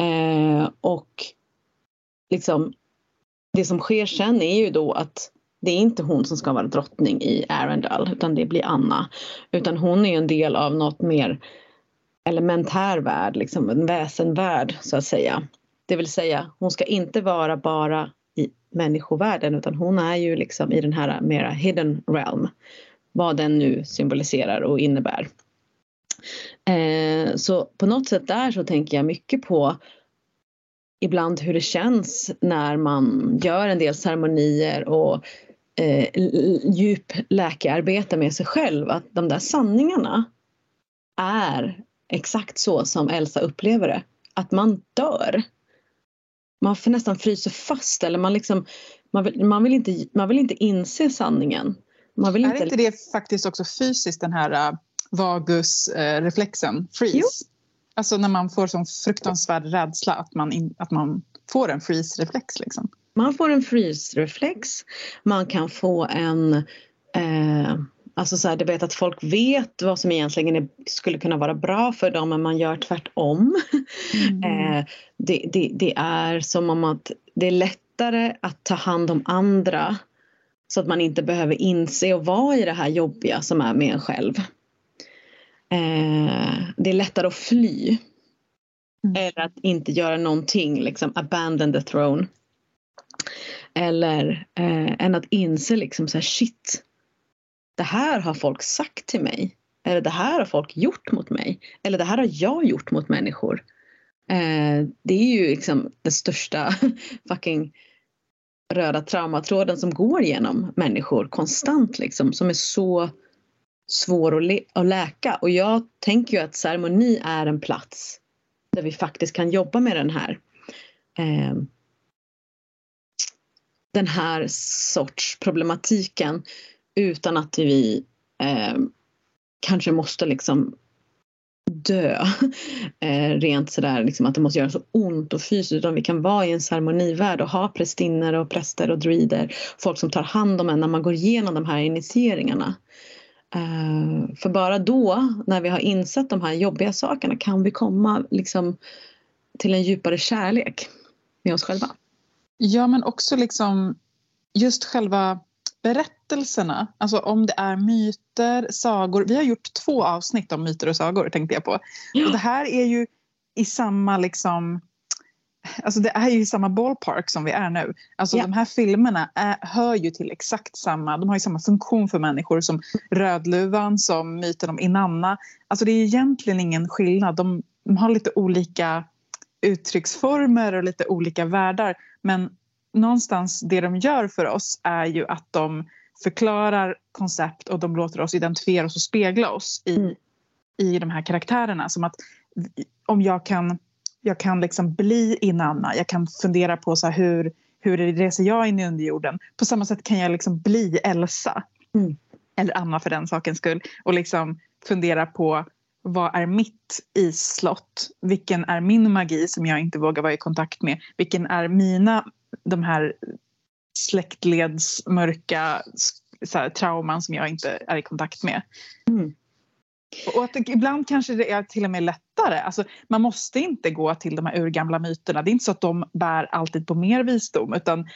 Eh, och liksom det som sker sen är ju då att det är inte hon som ska vara drottning i Arendal utan det blir Anna. Utan hon är en del av något mer elementär värld, liksom en väsenvärld så att säga. Det vill säga hon ska inte vara bara i människovärlden utan hon är ju liksom i den här mera hidden realm. Vad den nu symboliserar och innebär. Eh, så på något sätt där så tänker jag mycket på ibland hur det känns när man gör en del ceremonier och eh, djup läkearbete med sig själv. Att de där sanningarna är exakt så som Elsa upplever det. Att man dör. Man får nästan fryser fast eller man, liksom, man, vill, man, vill inte, man vill inte inse sanningen. Man vill är inte... inte det faktiskt också fysiskt den här uh, vagusreflexen, uh, freeze? Jo. Alltså när man får sån fruktansvärd rädsla att man, in, att man får en freeze-reflex. Liksom. Man får en freeze-reflex. Man kan få en... Eh, alltså så här, du vet att folk vet vad som egentligen är, skulle kunna vara bra för dem men man gör tvärtom. Mm. Eh, det, det, det är som om att det är lättare att ta hand om andra så att man inte behöver inse och vara i det här jobbiga som är med en själv. Eh, det är lättare att fly. Mm. Eller att inte göra någonting, liksom abandon the throne. Eller eh, än att inse liksom så här, shit. Det här har folk sagt till mig. Eller det här har folk gjort mot mig. Eller det här har jag gjort mot människor. Eh, det är ju liksom den största fucking röda traumatråden som går genom människor konstant liksom. Som är så svår att, lä att läka. Och jag tänker ju att ceremoni är en plats där vi faktiskt kan jobba med den här eh, den här sorts problematiken utan att vi eh, kanske måste liksom dö eh, rent sådär liksom att det måste göra så ont och fysiskt utan vi kan vara i en ceremonivärld och ha prästinnor, och präster och druider folk som tar hand om en när man går igenom de här initieringarna. Uh, för bara då, när vi har insett de här jobbiga sakerna, kan vi komma liksom, till en djupare kärlek med oss själva. Ja, men också liksom just själva berättelserna. Alltså om det är myter, sagor. Vi har gjort två avsnitt om myter och sagor tänkte jag på. Ja. Och det här är ju i samma liksom Alltså det är ju i samma ballpark som vi är nu. Alltså yeah. de här filmerna är, hör ju till exakt samma, de har ju samma funktion för människor som Rödluvan, som myten om Inanna. Alltså det är egentligen ingen skillnad. De, de har lite olika uttrycksformer och lite olika världar. Men någonstans det de gör för oss är ju att de förklarar koncept och de låter oss identifiera oss och spegla oss i, mm. i de här karaktärerna. Som att om jag kan jag kan liksom bli Inanna. Jag kan fundera på så hur, hur reser jag in i underjorden. På samma sätt kan jag liksom bli Elsa. Mm. Eller Anna för den sakens skull. Och liksom fundera på vad är mitt isslott? Vilken är min magi som jag inte vågar vara i kontakt med? Vilken är mina, de här släktleds mörka så här, trauman som jag inte är i kontakt med? Mm. Och att ibland kanske det är till och med lättare. Alltså, man måste inte gå till de här urgamla myterna. Det är inte så att de bär alltid på mer visdom utan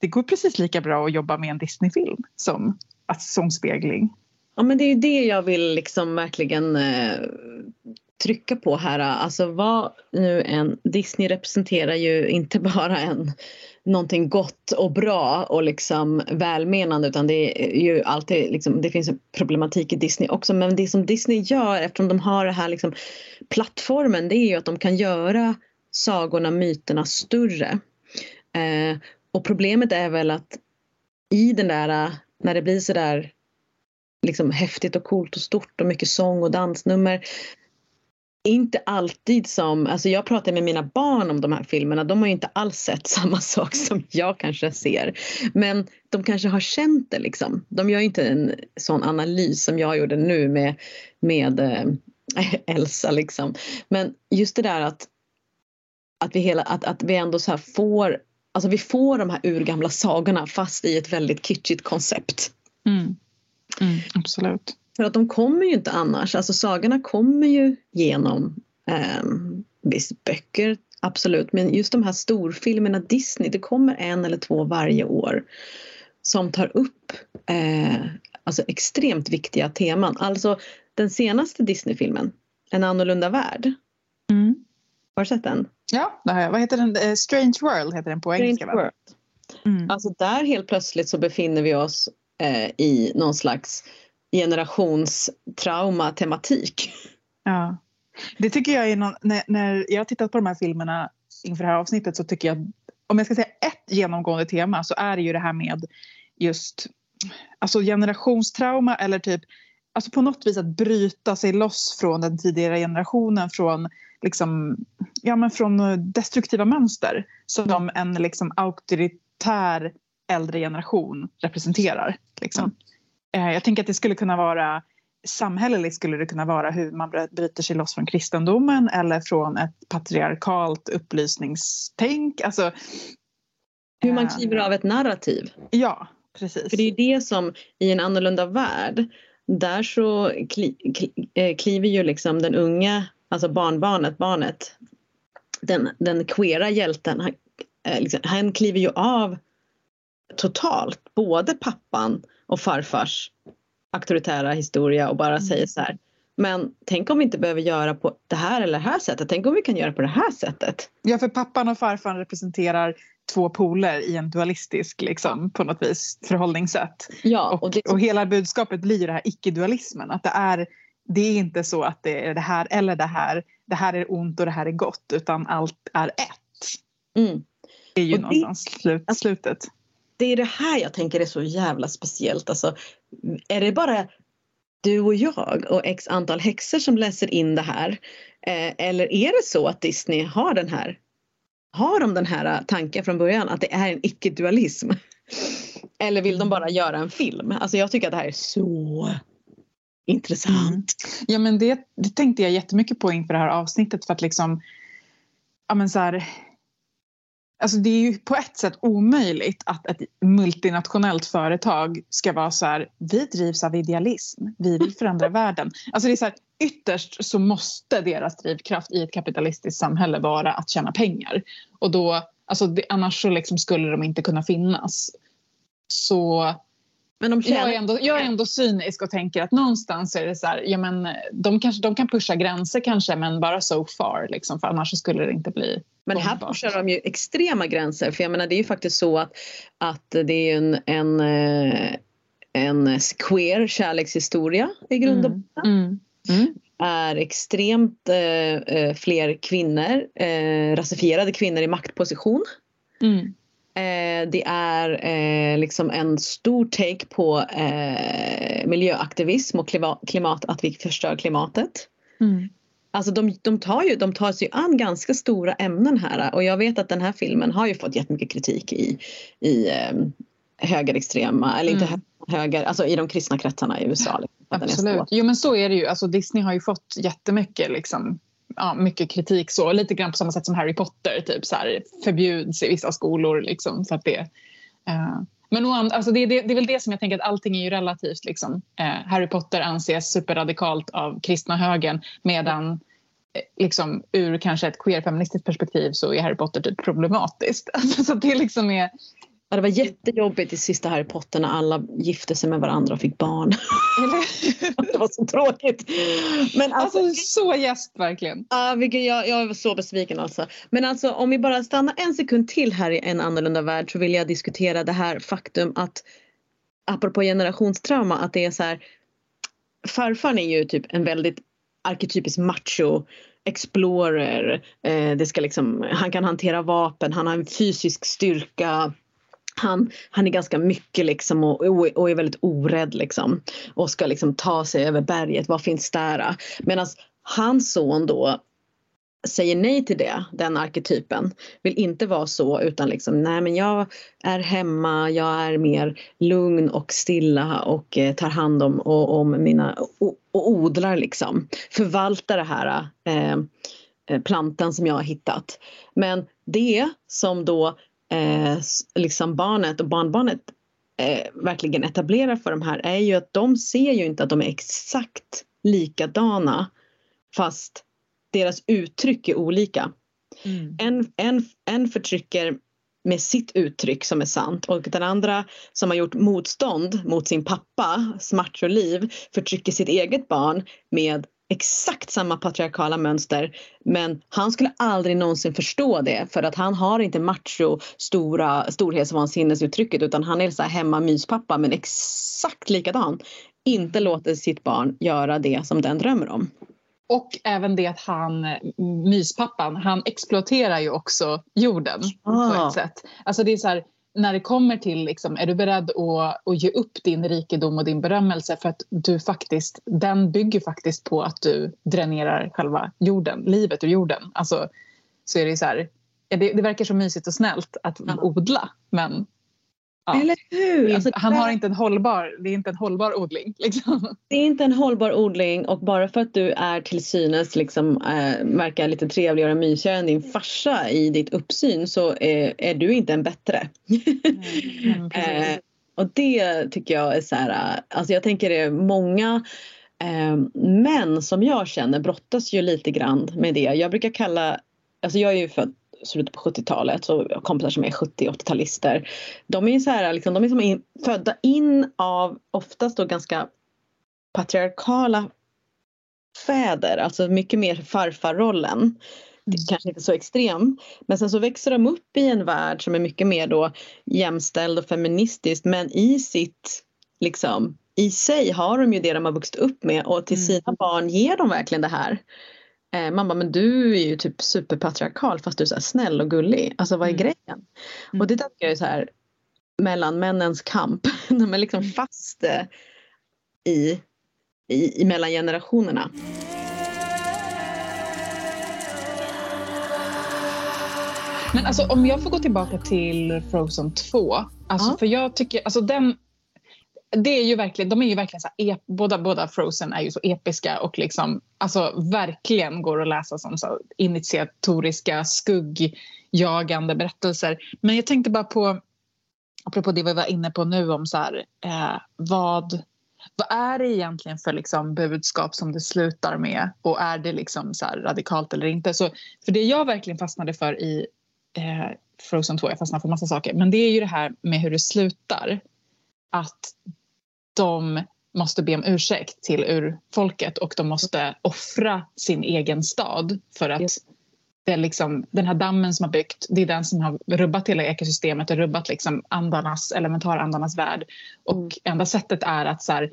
det går precis lika bra att jobba med en Disneyfilm som, som spegling. Ja men det är ju det jag vill liksom verkligen eh, trycka på här. Alltså vad nu en Disney representerar ju inte bara en någonting gott och bra och liksom välmenande utan det är ju alltid liksom, det finns en problematik i Disney också men det som Disney gör eftersom de har den här liksom plattformen det är ju att de kan göra sagorna, myterna större. Eh, och problemet är väl att i den där, när det blir sådär liksom häftigt och coolt och stort och mycket sång och dansnummer inte alltid som, alltså jag pratar med mina barn om de här filmerna, de har ju inte alls sett samma sak som jag kanske ser. Men de kanske har känt det liksom. De gör inte en sån analys som jag gjorde nu med, med äh, Elsa liksom. Men just det där att, att, vi, hela, att, att vi ändå så får, alltså vi får de här urgamla sagorna fast i ett väldigt kitschigt koncept. Mm. Mm, absolut. För att de kommer ju inte annars. Alltså sagorna kommer ju genom eh, visst böcker, absolut. Men just de här storfilmerna Disney, det kommer en eller två varje år som tar upp eh, alltså extremt viktiga teman. Alltså den senaste Disney-filmen, En annorlunda värld. Mm. Har du sett den? Ja, det har jag. Vad heter den? Eh, Strange World heter den på Strange engelska. World. Mm. Alltså där helt plötsligt så befinner vi oss eh, i någon slags generationstrauma-tematik. Ja. Det tycker jag är någon, när, när jag har tittat på de här filmerna inför det här avsnittet så tycker jag, om jag ska säga ett genomgående tema så är det ju det här med just alltså generationstrauma eller typ alltså på något vis att bryta sig loss från den tidigare generationen från liksom, ja, men från destruktiva mönster som en liksom auktoritär äldre generation representerar. Liksom. Mm. Jag tänker att det skulle kunna vara samhälleligt skulle det kunna vara hur man bryter sig loss från kristendomen eller från ett patriarkalt upplysningstänk. Alltså, hur man kliver av ett narrativ. Ja, precis. För det är det som i en annorlunda värld där så kli, kli, kliver ju liksom den unga, alltså barnbarnet, barnet, den, den queera hjälten, han, liksom, han kliver ju av totalt, både pappan och farfars auktoritära historia och bara mm. säger så här. Men tänk om vi inte behöver göra på det här eller det här sättet. Tänk om vi kan göra på det här sättet. Ja, för pappan och farfar representerar två poler i en dualistisk liksom, på något vis förhållningssätt. Ja, och, och, det... och hela budskapet blir ju det här icke-dualismen. Att det är, det är inte så att det är det här eller det här. Det här är ont och det här är gott utan allt är ett. Mm. Det är ju och någonstans det, slut, slutet det är det här jag tänker är så jävla speciellt. Alltså, är det bara du och jag och x antal häxor som läser in det här? Eh, eller är det så att Disney har den här har de den här tanken från början att det är en icke-dualism? Eller vill de bara göra en film? Alltså jag tycker att det här är så intressant. Mm. Ja men det, det tänkte jag jättemycket på inför det här avsnittet för att liksom ja men så här, Alltså det är ju på ett sätt omöjligt att ett multinationellt företag ska vara så här, vi drivs av idealism, vi vill förändra världen. Alltså det är så här, ytterst så måste deras drivkraft i ett kapitalistiskt samhälle vara att tjäna pengar. Och då, alltså det, annars så liksom skulle de inte kunna finnas. Så men de tjänar... jag, är ändå, jag är ändå cynisk och tänker att någonstans är det så här, ja men de, kanske, de kan pusha gränser kanske men bara so far liksom, för annars skulle det inte bli Men här pushar de ju extrema gränser för jag menar det är ju faktiskt så att, att det är en, en, eh, en queer kärlekshistoria i grund och botten. Mm. Mm. Mm. är extremt eh, eh, fler kvinnor, eh, rasifierade kvinnor i maktposition. Mm. Eh, det är eh, liksom en stor take på eh, miljöaktivism och klimat, klimat, att vi förstör klimatet. Mm. Alltså de, de, tar ju, de tar sig an ganska stora ämnen här och jag vet att den här filmen har ju fått jättemycket kritik i, i eh, högerextrema, eller inte mm. höger, alltså i de kristna kretsarna i USA. Liksom, Absolut, jo men så är det ju. Alltså Disney har ju fått jättemycket liksom ja, mycket kritik så. Lite grann på samma sätt som Harry Potter typ så här, förbjuds i vissa skolor. Liksom, så att det, uh, men alltså det, det, det, är väl det som jag tänker att allting är ju relativt. Liksom. Eh, Harry Potter anses superradikalt av kristna högern medan eh, liksom, ur kanske ett queerfeministiskt perspektiv så är Harry Potter typ problematiskt. Alltså, så det liksom är Ja, det var jättejobbigt i sista Harry Potter när alla gifte sig med varandra och fick barn. det var så tråkigt. Men alltså, alltså så gäst verkligen. Ja, vilken, jag, jag var så besviken alltså. Men alltså om vi bara stannar en sekund till här i en annorlunda värld så vill jag diskutera det här faktum att apropå generationstrauma att det är så här farfar är ju typ en väldigt arketypisk macho explorer. Eh, det ska liksom, han kan hantera vapen, han har en fysisk styrka han, han är ganska mycket liksom och, och, är väldigt orädd liksom och ska liksom ta sig över berget. Vad finns där? Medan hans son då säger nej till det, den arketypen. Vill inte vara så utan liksom nej men jag är hemma, jag är mer lugn och stilla och eh, tar hand om, och, om mina och, och, odlar liksom. Förvaltar det här eh, eh plantan som jag har hittat. Men det som då eh, liksom barnet och barnbarnet eh, verkligen etablerar för de här är ju att de ser ju inte att de är exakt likadana fast deras uttryck är olika. Mm. En, en, en förtrycker med sitt uttryck som är sant och den andra som har gjort motstånd mot sin pappas macholiv förtrycker sitt eget barn med exakt samma patriarkala mönster men han skulle aldrig någonsin förstå det för att han har inte macho stora storhetsvansinnesuttrycket utan han är så här hemma myspappa men exakt likadan. Inte låter sitt barn göra det som den drömmer om. Och även det att han, myspappan, han exploaterar ju också jorden ah. på ett sätt. Alltså det är så här, när det kommer till, liksom, är du beredd att, att ge upp din rikedom och din berömmelse för att du faktiskt, den bygger faktiskt på att du dränerar själva jorden, livet ur jorden. Alltså, så är det så här, det, det verkar så mysigt och snällt att ja. odla men Ja. Eller hur? Alltså, han har inte en hållbar, det är inte en hållbar odling. Liksom. Det är inte en hållbar odling och bara för att du är till synes liksom, äh, verkar lite trevligare och mysigare än din farsa i ditt uppsyn så är, är du inte en bättre. Mm, äh, och det tycker jag är så här, alltså jag tänker det är många äh, män som jag känner brottas ju lite grann med det. Jag brukar kalla, alltså jag är ju född slutet på 70-talet, så kompisar som är 70-80-talister. De är så här, liksom, de är som in, födda in av oftast då ganska patriarkala fäder, alltså mycket mer farfarrollen. Det är kanske inte så extrem. Men sen så växer de upp i en värld som är mycket mer då jämställd och feministisk men i sitt liksom i sig har de ju det de har vuxit upp med och till mm. sina barn ger de verkligen det här. Eh, man bara, men du är ju typ superpatriarkal fast du är så snäll och gullig. Alltså vad är mm. grejen? Mm. Och det tycker jag är så här mellan männens kamp. De är liksom mm. fast eh, i, i, i mellan generationerna. Men alltså om jag får gå tillbaka till Frozen 2. Alltså, ja. För jag tycker, alltså den det är ju verkligen, de är ju verkligen så här, båda, båda Frozen är ju så episka och liksom, alltså verkligen går att läsa som så initiatoriska, skuggjagande berättelser. Men jag tänkte bara på, apropå det vi var inne på nu om så här, eh, vad, vad är det egentligen för liksom budskap som det slutar med och är det liksom så radikalt eller inte? Så, för det jag verkligen fastnade för i eh, Frozen 2, jag fastnade för massa saker, men det är ju det här med hur det slutar. Att de måste be om ursäkt till urfolket och de måste offra sin egen stad för att det är liksom, den här dammen som har byggt, det är den som har rubbat hela ekosystemet och rubbat liksom andarnas, elementarandarnas värld. Och mm. enda sättet är att så här,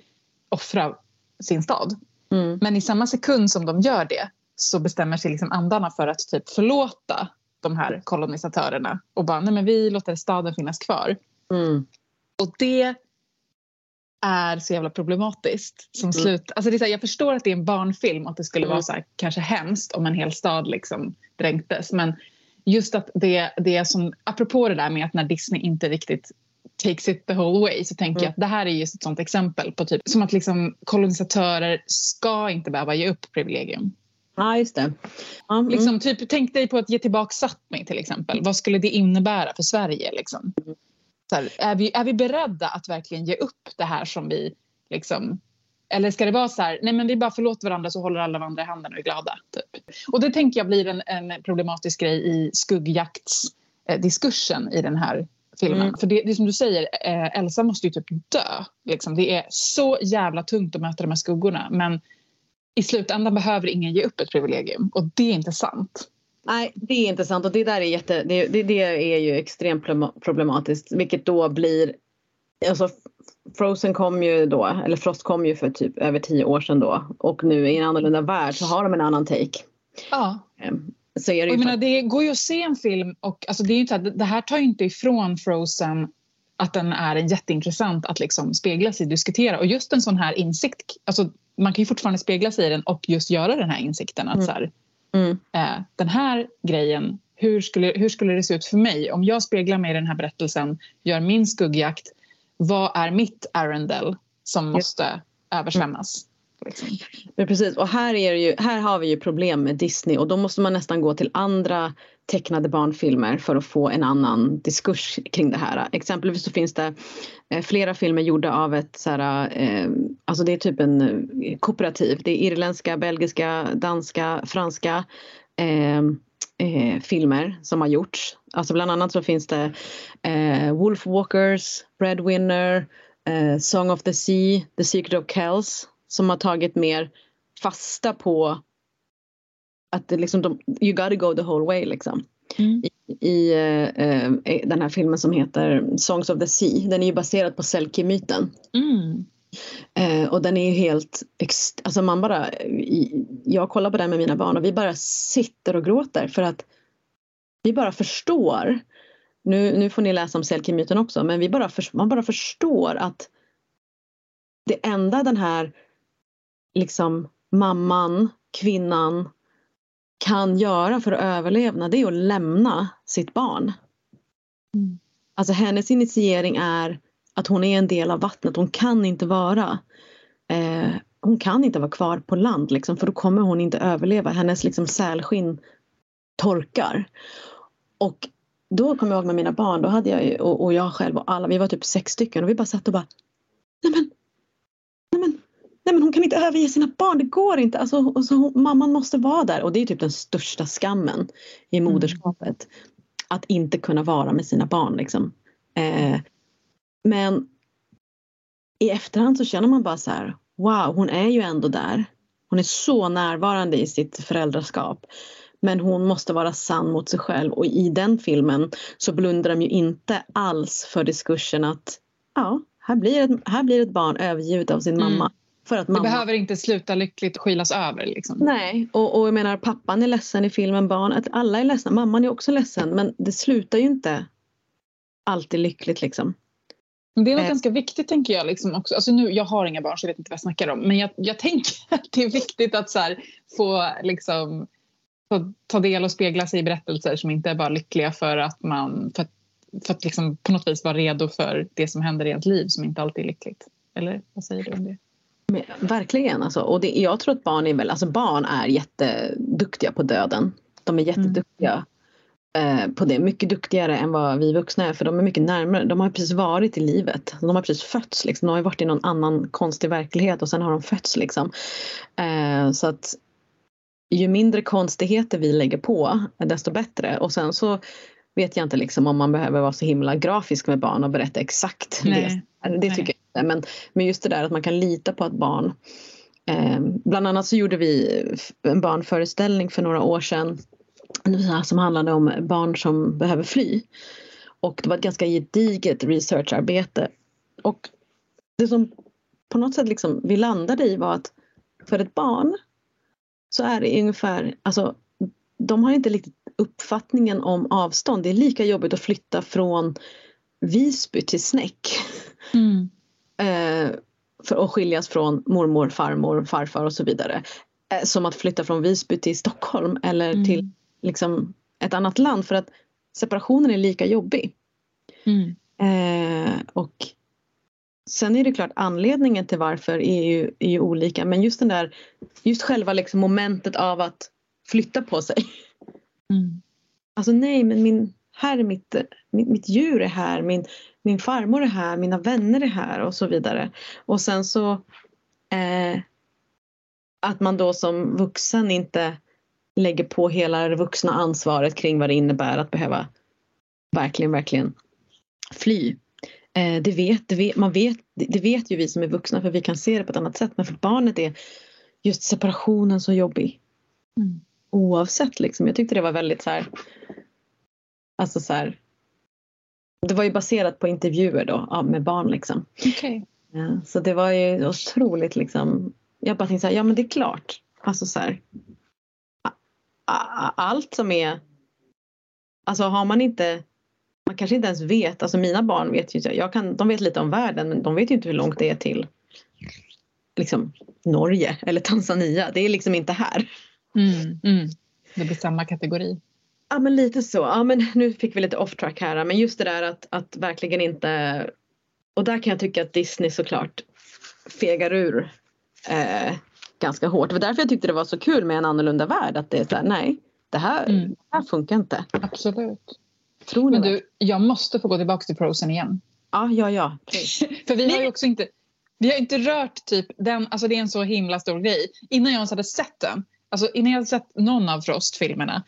offra sin stad. Mm. Men i samma sekund som de gör det så bestämmer sig liksom andarna för att typ förlåta de här kolonisatörerna och bara, nej men vi låter staden finnas kvar. Mm. Och det är så jävla problematiskt. Som mm. slut, alltså det är här, jag förstår att det är en barnfilm och att det skulle mm. vara så här, kanske hemskt om en hel stad liksom dränktes. Men just att det, det som, apropå det där med att när Disney inte riktigt takes it the whole way så tänker mm. jag att det här är just ett sånt exempel på typ som att liksom kolonisatörer ska inte behöva ge upp privilegium. Ja, just det. Mm. Liksom, typ, tänk dig på att ge tillbaka Sápmi till exempel. Vad skulle det innebära för Sverige? Liksom? Mm här, är, vi, är vi beredda att verkligen ge upp det här som vi liksom eller ska det vara så här, nej men vi bara förlåter varandra så håller alla varandra i handen och är glada. Typ. Och det tänker jag blir en, en problematisk grej i skuggjaktsdiskursen i den här filmen. Mm. För det, det är som du säger, eh, Elsa måste ju typ dö. Liksom. Det är så jävla tungt att möta de här skuggorna men i slutändan behöver ingen ge upp ett privilegium och det är inte sant. Nej, det är intressant och det där är jätte, det, det, det är ju extremt problematiskt vilket då blir Alltså Frozen kom ju då, eller Frost kom ju för typ över tio år sedan då och nu i en annorlunda värld så har de en annan take. Ja. Ehm, så är det, ju menar, det går ju att se en film och alltså det, är ju här, det här tar ju inte ifrån Frozen att den är jätteintressant att liksom spegla sig och diskutera. Och just en sån här insikt, alltså man kan ju fortfarande spegla sig i den och just göra den här insikten att mm. så här, mm. eh, den här grejen, hur skulle, hur skulle det se ut för mig om jag speglar mig i den här berättelsen, gör min skuggjakt, vad är mitt Arendelle som måste mm. översvämmas? Liksom. Men precis, och här, är ju, här har vi ju problem med Disney och då måste man nästan gå till andra tecknade barnfilmer för att få en annan diskurs kring det här. Exempelvis så finns det eh, flera filmer gjorda av ett så här, eh, alltså det är typ en eh, kooperativ. Det är irländska, belgiska, danska, franska eh, eh, filmer som har gjorts. Alltså bland annat så finns det eh, Wolfwalkers, Breadwinner, eh, Song of the Sea, The Secret of Kells som har tagit mer fasta på att det liksom de, you gotta go the whole way liksom. Mm. I, i uh, den här filmen som heter Songs of the Sea. Den är ju baserad på Selkie-myten. Mm. Uh, och den är ju helt, alltså man bara, jag kollar på den med mina barn och vi bara sitter och gråter för att vi bara förstår. Nu, nu får ni läsa om Selkie-myten också men vi bara, man bara förstår att det enda den här liksom mamman, kvinnan kan göra för att överleva det är att lämna sitt barn. Mm. Alltså hennes initiering är att hon är en del av vattnet. Hon kan inte vara eh, hon kan inte vara kvar på land liksom, för då kommer hon inte överleva. Hennes liksom, sälskinn torkar. Och då kommer jag ihåg med mina barn, då hade jag och, och jag själv och alla, vi var typ sex stycken och vi bara satt och bara Nej men nej men hon kan inte överge sina barn, det går inte. Alltså, och så, mamman måste vara där och det är typ den största skammen i mm. moderskapet. Mm. Att inte kunna vara med sina barn liksom. Eh, men i efterhand så känner man bara så här, wow hon är ju ändå där. Hon är så närvarande i sitt föräldraskap. Men hon måste vara sann mot sig själv och i den filmen så blundar de ju inte alls för diskursen att ja, här blir ett, här blir ett barn övergivet av sin mm. mamma. För att mamma... Det behöver inte sluta lyckligt och skylas över. Liksom. Nej, och, och jag menar pappan är ledsen i filmen, barnet, alla är ledsna, mamman är också ledsen men det slutar ju inte alltid lyckligt liksom. Det är något eh. ganska viktigt tänker jag. Liksom också. Alltså nu, jag har inga barn så jag vet inte vad jag snackar om men jag, jag tänker att det är viktigt att så här, få, liksom, få ta del och spegla sig i berättelser som inte är bara lyckliga för att man för för att liksom på något vis vara redo för det som händer i ens liv som inte alltid är lyckligt. Eller vad säger du om det? Verkligen alltså. Och det, jag tror att barn är väl, alltså barn är jätteduktiga på döden. De är jätteduktiga mm. eh, på det. Mycket duktigare än vad vi vuxna är för de är mycket närmare. De har precis varit i livet. De har precis fötts liksom. De har varit i någon annan konstig verklighet och sen har de fötts liksom. Eh, så att ju mindre konstigheter vi lägger på desto bättre. Och sen så vet jag inte liksom om man behöver vara så himla grafisk med barn och berätta exakt Nej. det. Det tycker Nej inte. Men, men just det där att man kan lita på att barn eh, Bland annat så gjorde vi en barnföreställning för några år sedan som handlade om barn som behöver fly. Och det var ett ganska gediget researcharbete. Och det som på något sätt liksom vi landade i var att för ett barn så är det ungefär, alltså de har inte riktigt uppfattningen om avstånd. Det är lika jobbigt att flytta från Visby till Snäck. Mm eh, för att skiljas från mormor, farmor, farfar och så vidare. Eh, som att flytta från Visby till Stockholm eller mm. till liksom, ett annat land för att separationen är lika jobbig. Mm. Eh, och Sen är det klart anledningen till varför är ju, är ju olika men just den där just själva liksom momentet av att flytta på sig. Mm. Alltså nej men min, här är mitt, mitt, mitt djur är här, min, min farmor är här, mina vänner är här och så vidare. Och sen så eh, att man då som vuxen inte lägger på hela det vuxna ansvaret kring vad det innebär att behöva verkligen, verkligen fly. Eh, det, vet, det, vet, man vet, det vet ju vi som är vuxna för vi kan se det på ett annat sätt men för barnet är just separationen så jobbig. Mm oavsett liksom. Jag tyckte det var väldigt så här, alltså så här, det var ju baserat på intervjuer då med barn liksom. Okay. Ja, så det var ju otroligt liksom, jag bara tänkte så här, ja men det är klart. Alltså så här, allt som är, alltså har man inte man kanske inte ens vet, alltså mina barn vet ju, jag kan, de vet lite om världen men de vet ju inte hur långt det är till liksom Norge eller Tanzania. Det är liksom inte här. Mm, mm. Det blir samma kategori. Ja men lite så. Ja men nu fick vi lite off track här men just det där att, att verkligen inte och där kan jag tycka att Disney såklart fegar ur eh, ganska hårt. Det var därför jag tyckte det var så kul med en annorlunda värld att det är såhär nej det här, mm. det här funkar inte. Absolut. Tror men du, jag måste få gå tillbaka till Frozen igen. Ja, ja, ja. För vi har ju också inte vi har inte rört typ den, alltså det är en så himla stor grej. Innan jag ens hade sett den, alltså innan jag hade sett någon av Frost-filmerna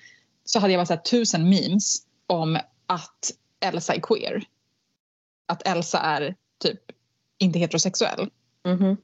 så hade jag bara sett tusen memes om att Elsa är queer. Att Elsa är typ inte heterosexuell. Mm -hmm.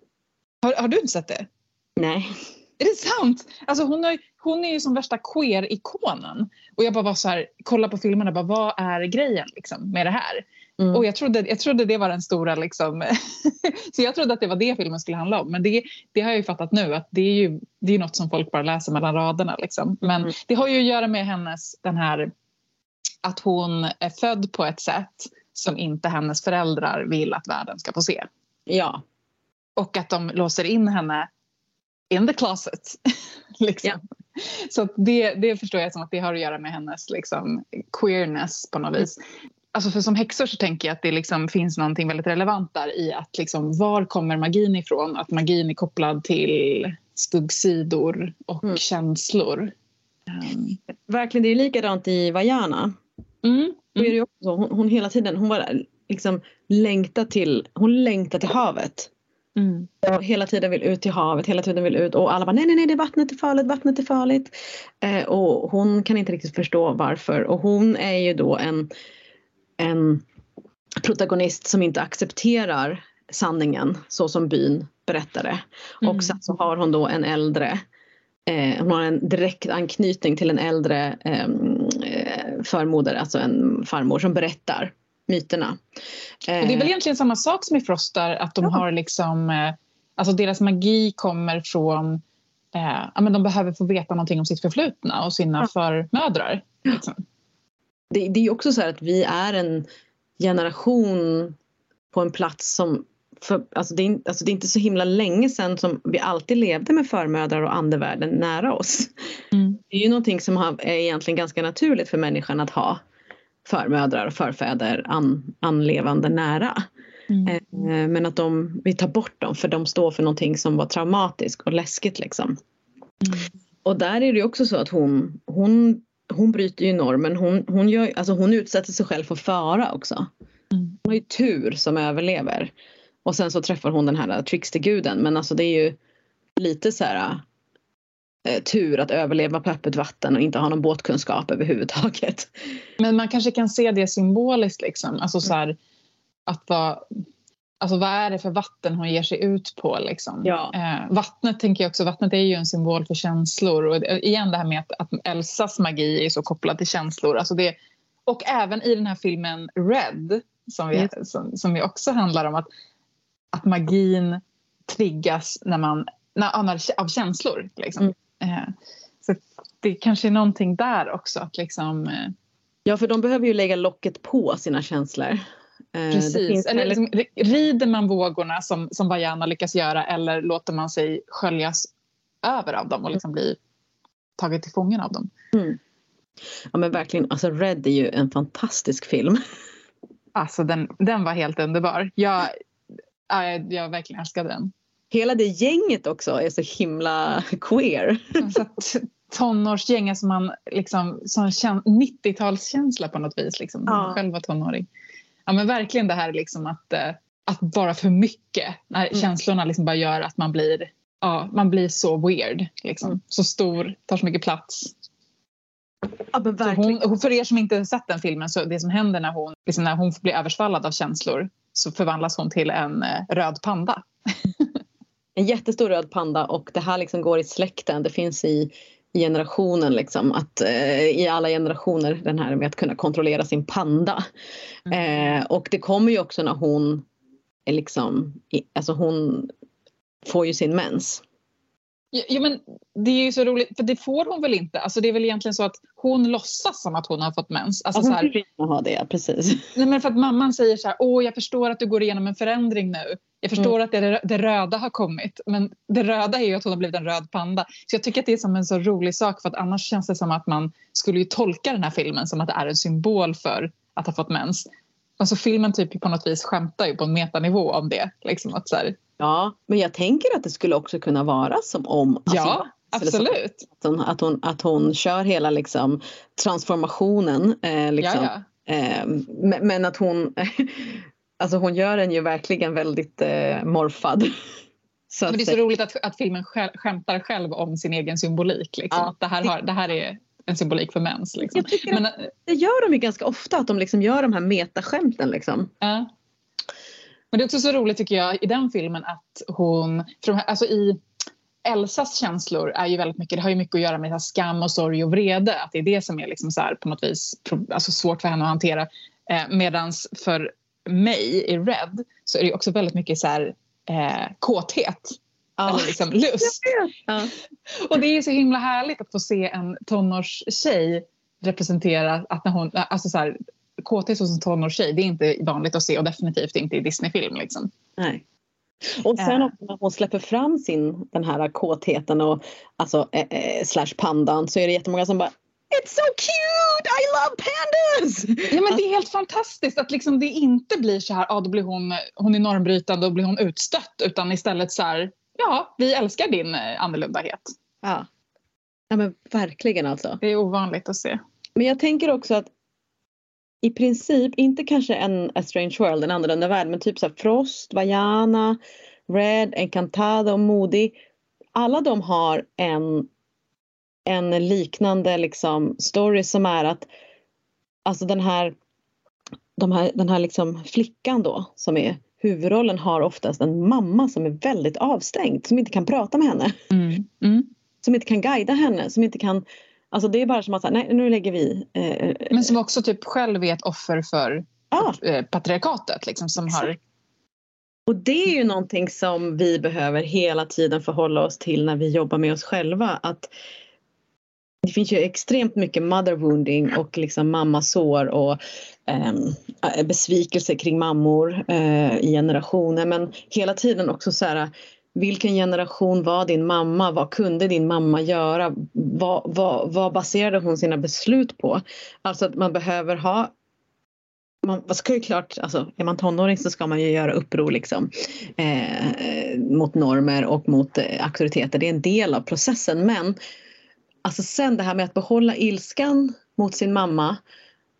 har, har, du inte sett det? Nej. Är det sant? Alltså hon, är, hon är ju som värsta queer-ikonen. Och jag bara var så här, kolla på filmerna, bara, vad är grejen liksom, med det här? Mm. Och jag trodde, jag trodde det var den stora liksom... så jag trodde att det var det filmen skulle handla om. Men det, det har jag ju fattat nu att det är ju det är något som folk bara läser mellan raderna. Liksom. Men mm. det har ju att göra med hennes den här att hon är född på ett sätt som inte hennes föräldrar vill att världen ska få se. Ja. Och att de låser in henne in the closet. liksom. Ja. Så det, det förstår jag som att det har att göra med hennes liksom, queerness på något vis. Alltså för som häxor så tänker jag att det liksom finns någonting väldigt relevant där i att liksom, var kommer magin ifrån? Att magin är kopplad till skuggsidor och mm. känslor. Um. Verkligen, det är likadant i Vajana. Mm. Mm. Är det också, hon, hon, hela tiden, hon bara liksom längtar till, hon längtar till havet. Mm. Och hela tiden vill ut till havet, hela tiden vill ut och alla bara nej nej nej det vattnet är farligt, vattnet är farligt. Eh, och hon kan inte riktigt förstå varför och hon är ju då en en protagonist som inte accepterar sanningen så som byn berättade. Mm. Och sen så har hon då en äldre eh, hon har en direkt anknytning till en äldre ehm, eh, förmoder, alltså en farmor som berättar myterna. Eh, det är väl egentligen samma sak som i Frostar att de ja. har liksom, eh, alltså deras magi kommer från, eh, ja men de behöver få veta någonting om sitt förflutna och sina ja. förmödrar. Liksom det, det är också så att vi är en generation på en plats som för, alltså, det är, alltså det är inte så himla länge sedan som vi alltid levde med förmödrar och andevärlden nära oss. Mm. Det är ju någonting som har, är egentligen ganska naturligt för människan att ha förmödrar och förfäder an, anlevande nära. Mm. Eh, men att de, vi tar bort dem för de står för någonting som var traumatiskt och läskigt liksom. Mm. Och där är det också så att hon, hon hon bryter ju normen. Hon, hon, gör, alltså hon utsätter sig själv för fara också. Mm. Hon har ju tur som överlever. Och sen så träffar hon den här tricksterguden men alltså det är ju lite så här eh, tur att överleva på öppet vatten och inte ha någon båtkunskap överhuvudtaget. Men man kanske kan se det symboliskt liksom. Alltså så här, att vara Alltså vad är det för vatten hon ger sig ut på? Liksom? Ja. Eh, vattnet tänker jag också, vattnet är ju en symbol för känslor. Och igen det här med att, att Elsas magi är så kopplad till känslor. Alltså det, och även i den här filmen Red, som, vi, mm. som, som vi också handlar om att, att magin triggas när man, när, när, av känslor. Liksom. Mm. Eh, så det kanske är någonting där också. Att liksom, eh... Ja, för de behöver ju lägga locket på sina känslor. Eh, Precis. Eller liksom, rider man vågorna som, som Vajana lyckas göra eller låter man sig sköljas över av dem och liksom bli taget till fången av dem? Mm. Ja men verkligen, alltså Red är ju en fantastisk film. Alltså den, den var helt underbar. Jag, jag, jag verkligen älskade den. Hela det gänget också är så himla queer. Alltså, tonårsgäng, alltså man liksom, 90-talskänsla på något vis. Liksom. Ja. Själv var tonåring ja, men verkligen det här liksom att, eh, att vara för mycket. När mm. känslorna liksom bara gör att man blir, ja, man blir så weird. Liksom. Mm. Så stor, tar så mycket plats. Ja, men verkligen. Hon, för er som inte sett den filmen, så det som händer när hon, liksom när hon blir översvallad av känslor så förvandlas hon till en eh, röd panda. en jättestor röd panda och det här liksom går i släkten. Det finns i generationen liksom att eh, i alla generationer den här med att kunna kontrollera sin panda. Mm. Eh, och det kommer ju också när hon liksom, alltså hon får ju sin mens. Ja, men det är ju så roligt, för det får hon väl inte? Alltså det är väl egentligen så att hon låtsas som att hon har fått mens. Alltså, hon så här, ha det, precis. Nej, men för att mamman säger så här, åh jag förstår att du går igenom en förändring nu. Jag förstår mm. att det, det, röda har kommit, men det röda är ju att hon har blivit en röd panda. Så jag tycker att det är som en så rolig sak för att annars känns det som att man skulle ju tolka den här filmen som att det är en symbol för att ha fått mens. Alltså filmen typ på något vis skämtar ju på en metanivå om det. Liksom att så här, Ja, men jag tänker att det skulle också kunna vara som om... Alltså, ja, absolut. Att hon, att, hon, att hon kör hela liksom, transformationen. Eh, liksom, ja, ja. Eh, men, men, att hon... alltså hon gör den ju verkligen väldigt eh, morfad. Så men det är så roligt att, att filmen själv, skämtar själv om sin egen symbolik. Liksom. Ja. Att det, här har, det här är en symbolik för mens. Liksom. Men, det gör de ju ganska ofta, att de liksom gör de här metaskämten. Liksom. Ja. Men det är också så roligt tycker jag i den filmen att hon, för de här, alltså i Elsas känslor är ju väldigt mycket, det har ju mycket att göra med här skam och sorg och vrede. Att det är det som är liksom så här, på något vis alltså svårt för henne att hantera. Eh, Medan för mig i Red så är det också väldigt mycket så här, eh, kåthet. Ja. Eller liksom lust. Ja. Och det är så himla härligt att få se en tonårstjej representera att när hon, alltså så här, kåthet hos en tonårstjej det är inte vanligt att se och definitivt inte i Disneyfilm. Liksom. Nej. Och sen också när hon släpper fram sin, den här kåtheten och alltså eh, eh, slash pandan så är det jättemånga som bara It's so cute! I love pandas! Ja, men det är helt fantastiskt att liksom det inte blir så här, ah, då blir hon, hon är normbrytande och blir hon utstött utan istället så här, ja, vi älskar din eh, annorlundahet. Ja. ja, men verkligen alltså. Det är ovanligt att se. Men jag tänker också att i princip, inte kanske en A Strange World, en annorlunda värld, men typ så Frost, Vajana, Red, Encantado och Moody. Alla de har en, en liknande liksom story som är att alltså den här, de här, den här liksom flickan då som är huvudrollen har oftast en mamma som är väldigt avstängd, som inte kan prata med henne. Mm. Mm. Som inte kan guida henne, som inte kan Alltså det är bara som att nej, nu lägger vi. Eh, Men som också typ själv är ett offer för ah. patriarkatet. Liksom, som har... Och det är ju någonting som vi behöver hela tiden förhålla oss till när vi jobbar med oss själva. Att det finns ju extremt mycket mother wounding och liksom mammasår och eh, besvikelse kring mammor eh, i generationer. Men hela tiden också så här vilken generation var din mamma? Vad kunde din mamma göra? Vad, vad, vad baserade hon sina beslut på? Alltså att man behöver ha man alltså ska ju klart, alltså, är man tonåring så ska man ju göra uppror liksom, eh, mot normer och mot eh, auktoriteter. Det är en del av processen. Men alltså sen det här med att behålla ilskan mot sin mamma.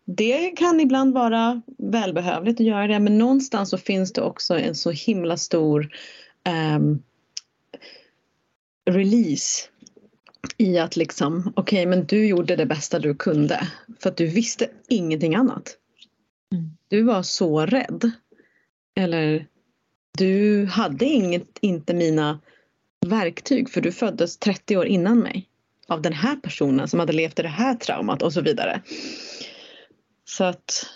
Det kan ibland vara välbehövligt att göra det men någonstans så finns det också en så himla stor um, release i att liksom, okej okay, men du gjorde det bästa du kunde för att du visste ingenting annat. Mm. Du var så rädd. Eller du hade inget, inte mina verktyg för du föddes 30 år innan mig av den här personen som hade levt i det här traumat och så vidare. Så att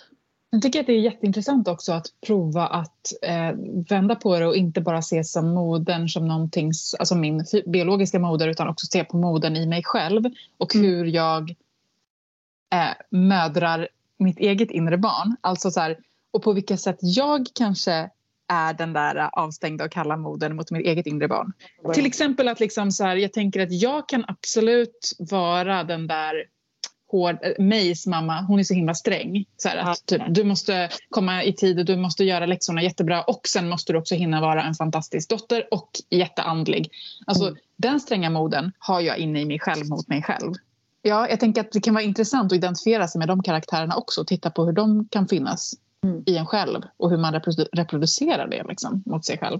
jag tycker att det är jätteintressant också att prova att eh, vända på det och inte bara se som modern som någonting, alltså min biologiska moder utan också se på modern i mig själv och mm. hur jag eh, mödrar mitt eget inre barn. Alltså så här, och på vilket sätt jag kanske är den där avstängda och kalla modern mot mitt eget inre barn. Mm. Till exempel att liksom så här, jag tänker att jag kan absolut vara den där hård. Eh, Mays mamma, hon är så himla sträng. Så här, att, typ, du måste komma i tid och du måste göra läxorna jättebra och sen måste du också hinna vara en fantastisk dotter och jätteandlig. Alltså, mm. Den stränga moden har jag inne i mig själv mot mig själv. Ja, jag tänker att det kan vara intressant att identifiera sig med de karaktärerna också och titta på hur de kan finnas mm. i en själv och hur man reprodu reproducerar det liksom, mot sig själv.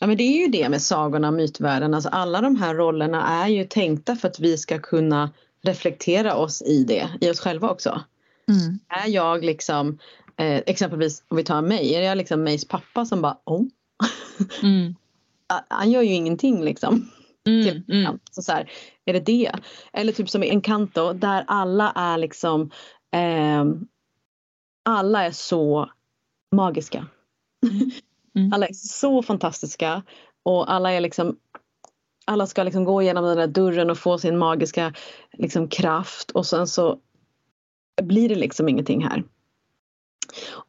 Ja men det är ju det med sagorna och mytvärlden. Alltså alla de här rollerna är ju tänkta för att vi ska kunna reflektera oss i det, i oss själva också. Mm. Är jag liksom, eh, exempelvis om vi tar mig, är jag liksom Mays pappa som bara oh. Mm. Han gör ju ingenting liksom. Mm, till, mm. Så, så här, är det det? Eller typ som i Encanto där alla är liksom eh, alla är så magiska. Mm. mm. Alla är så fantastiska och alla är liksom alla ska liksom gå igenom den där dörren och få sin magiska liksom, kraft och sen så blir det liksom ingenting här.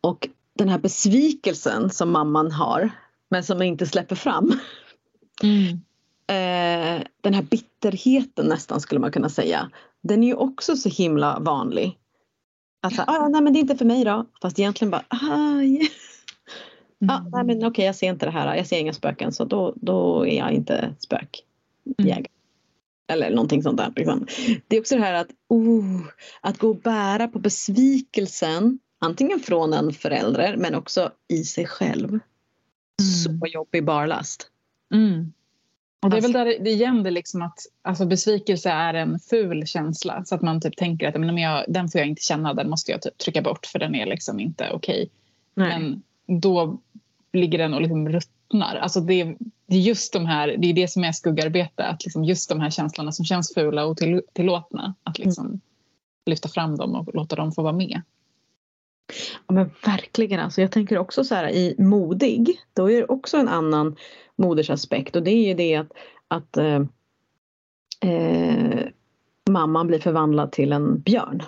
Och den här besvikelsen som mamman har men som inte släpper fram. Mm. Eh, den här bitterheten nästan skulle man kunna säga. Den är ju också så himla vanlig. Att säga, ah, nej men det är inte för mig då. Fast egentligen bara, ah, yeah. Ah, nej men okej okay, jag ser inte det här, jag ser inga spöken så då, då är jag inte spökjägare. Mm. Eller någonting sånt där. Liksom. Det är också det här att, oh, att gå och bära på besvikelsen antingen från en förälder men också i sig själv. Mm. Så jobbig barlast. Mm. Och det är väl där det igen det liksom att alltså besvikelse är en ful känsla så att man typ tänker att men jag, den får jag inte känna, den måste jag typ trycka bort för den är liksom inte okej. Okay. Men då ligger den och liksom ruttnar. Alltså det, det är just de här, det är det som är skuggarbete, att liksom just de här känslorna som känns fula och till, tillåtna, att liksom mm. lyfta fram dem och låta dem få vara med. Ja men verkligen alltså. Jag tänker också så här i modig, då är det också en annan modersaspekt och det är ju det att, att eh, eh, mamman blir förvandlad till en björn.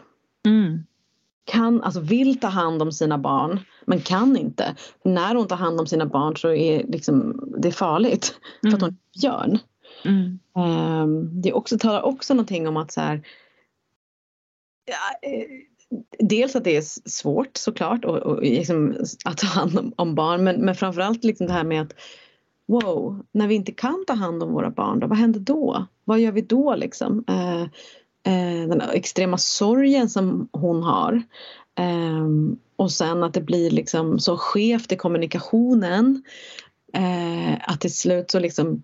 Mm. Kan, alltså vill ta hand om sina barn men kan inte. När hon tar hand om sina barn så är liksom, det är farligt mm. för att hon är björn. Mm. Um, det också, talar också någonting om att så här, ja, eh, dels att det är svårt såklart och, och liksom, att ta hand om, om barn men, men framförallt liksom det här med att wow, när vi inte kan ta hand om våra barn då, vad händer då? Vad gör vi då liksom? Eh, den extrema sorgen som hon har. Eh, och sen att det blir liksom så skevt i kommunikationen. Eh, att till slut så liksom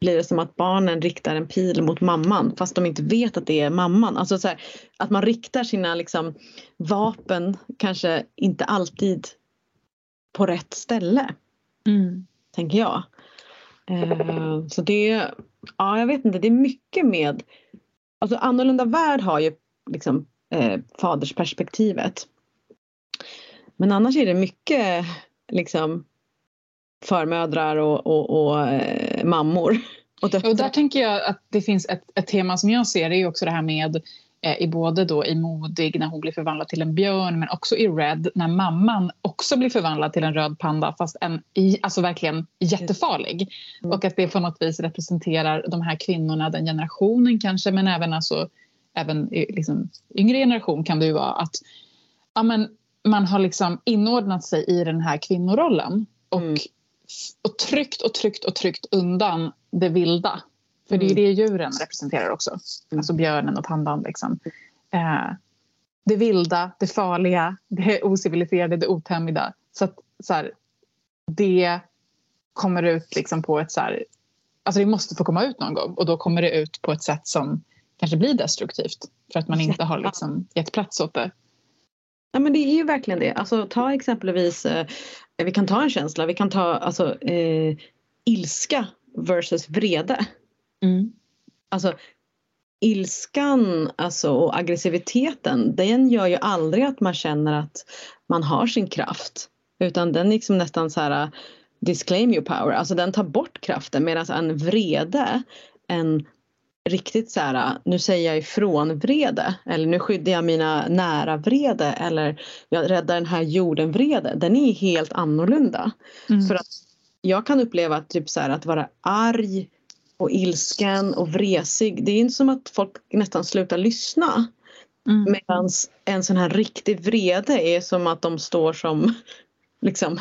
blir det som att barnen riktar en pil mot mamman fast de inte vet att det är mamman. Alltså så här, att man riktar sina liksom, vapen kanske inte alltid på rätt ställe. Mm. Tänker jag. Eh, så det, ja jag vet inte, det är mycket med, alltså annorlunda värld har ju liksom eh, fadersperspektivet. Men annars är det mycket liksom förmödrar och, och, och eh, mammor. Och, och, där tänker jag att det finns ett, ett tema som jag ser, det är också det här med i både då i Modig när hon blir förvandlad till en björn men också i Red när mamman också blir förvandlad till en röd panda fast en, alltså verkligen jättefarlig. Mm. Och att det på något vis representerar de här kvinnorna, den generationen kanske men även alltså även liksom, yngre generation kan det ju vara att ja, men, man har liksom inordnat sig i den här kvinnorollen och mm och tryckt och tryckt och tryckt undan det vilda. För det är det djuren representerar också. Mm. Alltså björnen och pandan. Liksom. Eh, det vilda, det farliga, det ociviliserade, det otämjda. Så att så här, det kommer ut liksom på ett så här, Alltså det måste få komma ut någon gång och då kommer det ut på ett sätt som kanske blir destruktivt för att man inte har liksom gett plats åt det. Ja men det är ju verkligen det. Alltså ta exempelvis, eh, vi kan ta en känsla, vi kan ta alltså, eh, ilska versus vrede. Mm. Alltså ilskan alltså, och aggressiviteten den gör ju aldrig att man känner att man har sin kraft. Utan den liksom nästan så här disclaim your power, alltså den tar bort kraften medan en vrede, en riktigt så här, nu säger jag ifrån vrede eller nu skyddar jag mina nära vrede eller jag räddar den här jorden vrede. Den är helt annorlunda. Mm. För att jag kan uppleva typ så här, att vara arg och ilsken och vresig. Det är inte som att folk nästan slutar lyssna. Mm. Medan en sån här riktig vrede är som att de står som liksom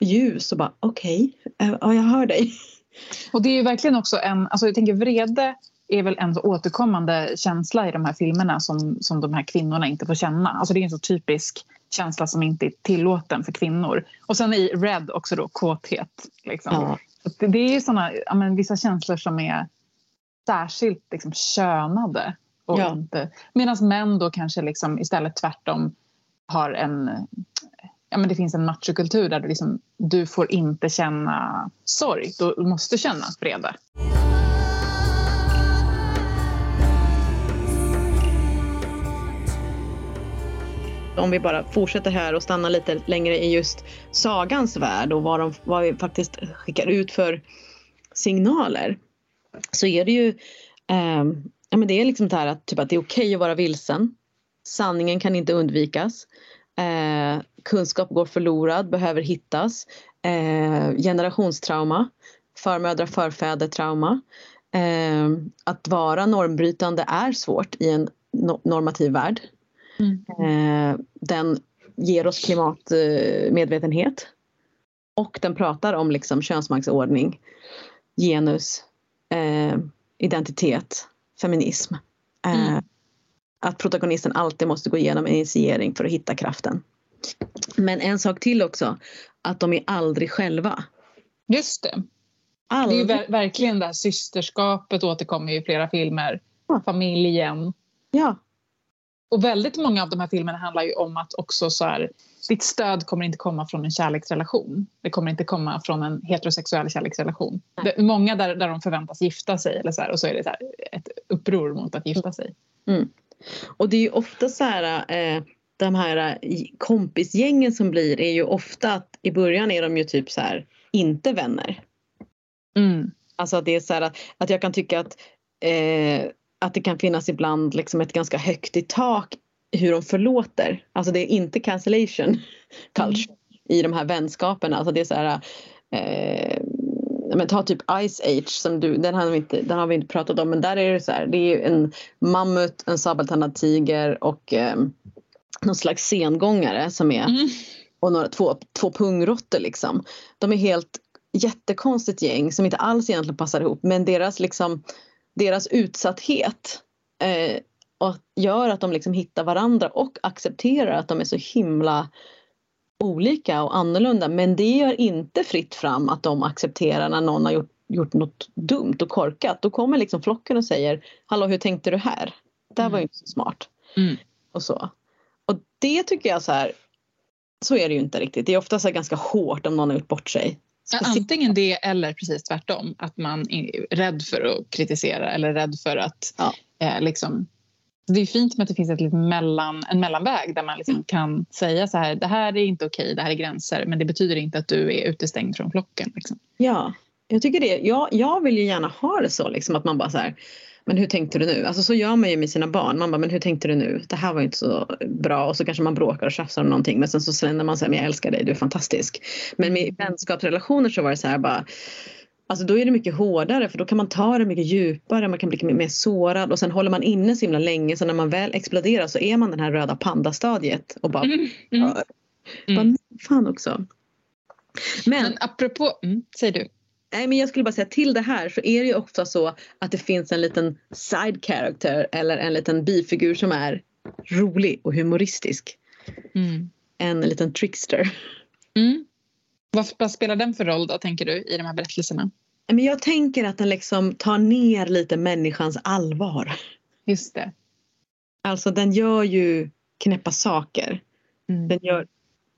ljus och bara okej, okay, eh, ja jag hör dig. Och det är ju verkligen också en, alltså jag tänker vrede är väl en så återkommande känsla i de här filmerna som, som de här kvinnorna inte får känna. Alltså det är en så typisk känsla som inte är tillåten för kvinnor. Och sen i Red också då kåthet. Liksom. Ja. Det, det är ju såna, ja, men, vissa känslor som är särskilt liksom, könade. ja. Medan män då kanske liksom istället tvärtom har en ja, men det finns en machokultur där du, liksom, du får inte känna sorg. Du måste känna vrede. Om vi bara fortsätter här och stannar lite längre i just sagans värld och vad, de, vad vi faktiskt skickar ut för signaler. så är det ju eh, ja, men det är liksom det här att, typ att det är okej att vara vilsen. Sanningen kan inte undvikas. Eh, kunskap går förlorad, behöver hittas. Eh, generationstrauma, förmödra-förfäder-trauma. Eh, att vara normbrytande är svårt i en no normativ värld. Mm. Eh, den ger oss klimatmedvetenhet. Och den pratar om liksom könsmaktsordning, genus, eh, identitet, feminism. Eh, mm. Att protagonisten alltid måste gå igenom en initiering för att hitta kraften. Men en sak till också, att de är aldrig själva. Just det. Aldrig. Det är ver verkligen det här systerskapet återkommer i flera filmer. Ja. Familjen. Ja. Och väldigt många av de här filmerna handlar ju om att också så här, ditt stöd kommer inte komma från en kärleksrelation. Det kommer inte komma från en heterosexuell kärleksrelation. Det, många där, där de förväntas gifta sig eller så här, och så är det så här, ett uppror mot att gifta sig. Mm. Och det är ju ofta så här, eh, de här eh, kompisgängen som blir är ju ofta att i början är de ju typ så här inte vänner. Mm. Alltså att det är så här att, att jag kan tycka att eh, att det kan finnas ibland liksom ett ganska högt i tak hur de förlåter. Alltså det är inte cancellation culture mm. i de här vänskaperna. Alltså det är så här, eh, men ta typ Ice Age, som du, den, har vi inte, den har vi inte pratat om men där är det så här, det är en mammut, en sabeltandad tiger och eh, någon slags sengångare som är mm. och några, två, två pungrotter liksom. De är helt jättekonstigt gäng som inte alls egentligen passar ihop men deras liksom deras utsatthet eh, och gör att de liksom hittar varandra och accepterar att de är så himla olika och annorlunda men det gör inte fritt fram att de accepterar när någon har gjort, gjort något dumt och korkat. Då kommer liksom flocken och säger Hallå hur tänkte du här? Det här var ju inte så smart. Mm. Och så. Och det tycker jag så här så är det ju inte riktigt. Det är ofta så ganska hårt om någon har gjort bort sig. Antingen det eller precis tvärtom. Att man är rädd för att kritisera eller rädd för att ja. eh, liksom, det är fint med att det finns ett mellan, en mellanväg där man liksom mm. kan säga så här, det här är inte okej, det här är gränser men det betyder inte att du är utestängd från flocken. Liksom. Ja, jag tycker det. Jag, jag vill ju gärna ha det så liksom att man bara så här, men hur tänkte du nu? Alltså så gör man ju med sina barn. Man bara, men hur tänkte du nu? Det här var inte så bra. Och så kanske man bråkar och tjafsar om någonting. Men sen så sländer man sig, men jag älskar dig, du är fantastisk. Men med vänskapsrelationer så var det så här bara Alltså då är det mycket hårdare för då kan man ta det mycket djupare, man kan bli mer sårad och sen håller man inne så himla länge så när man väl exploderar så är man den här röda pandastadiet och bara mm. Mm. Mm. fan också. Men, Men apropå, mm, säg du. Nej men jag skulle bara säga till det här så är det ju ofta så att det finns en liten side character eller en liten bifigur som är rolig och humoristisk. Mm. En liten trickster. Mm. Vad, spelar den för roll då tänker du i de här berättelserna? Men jag tänker att den liksom tar ner lite människans allvar. Just det. Alltså den gör ju knäppa saker. Mm. Den gör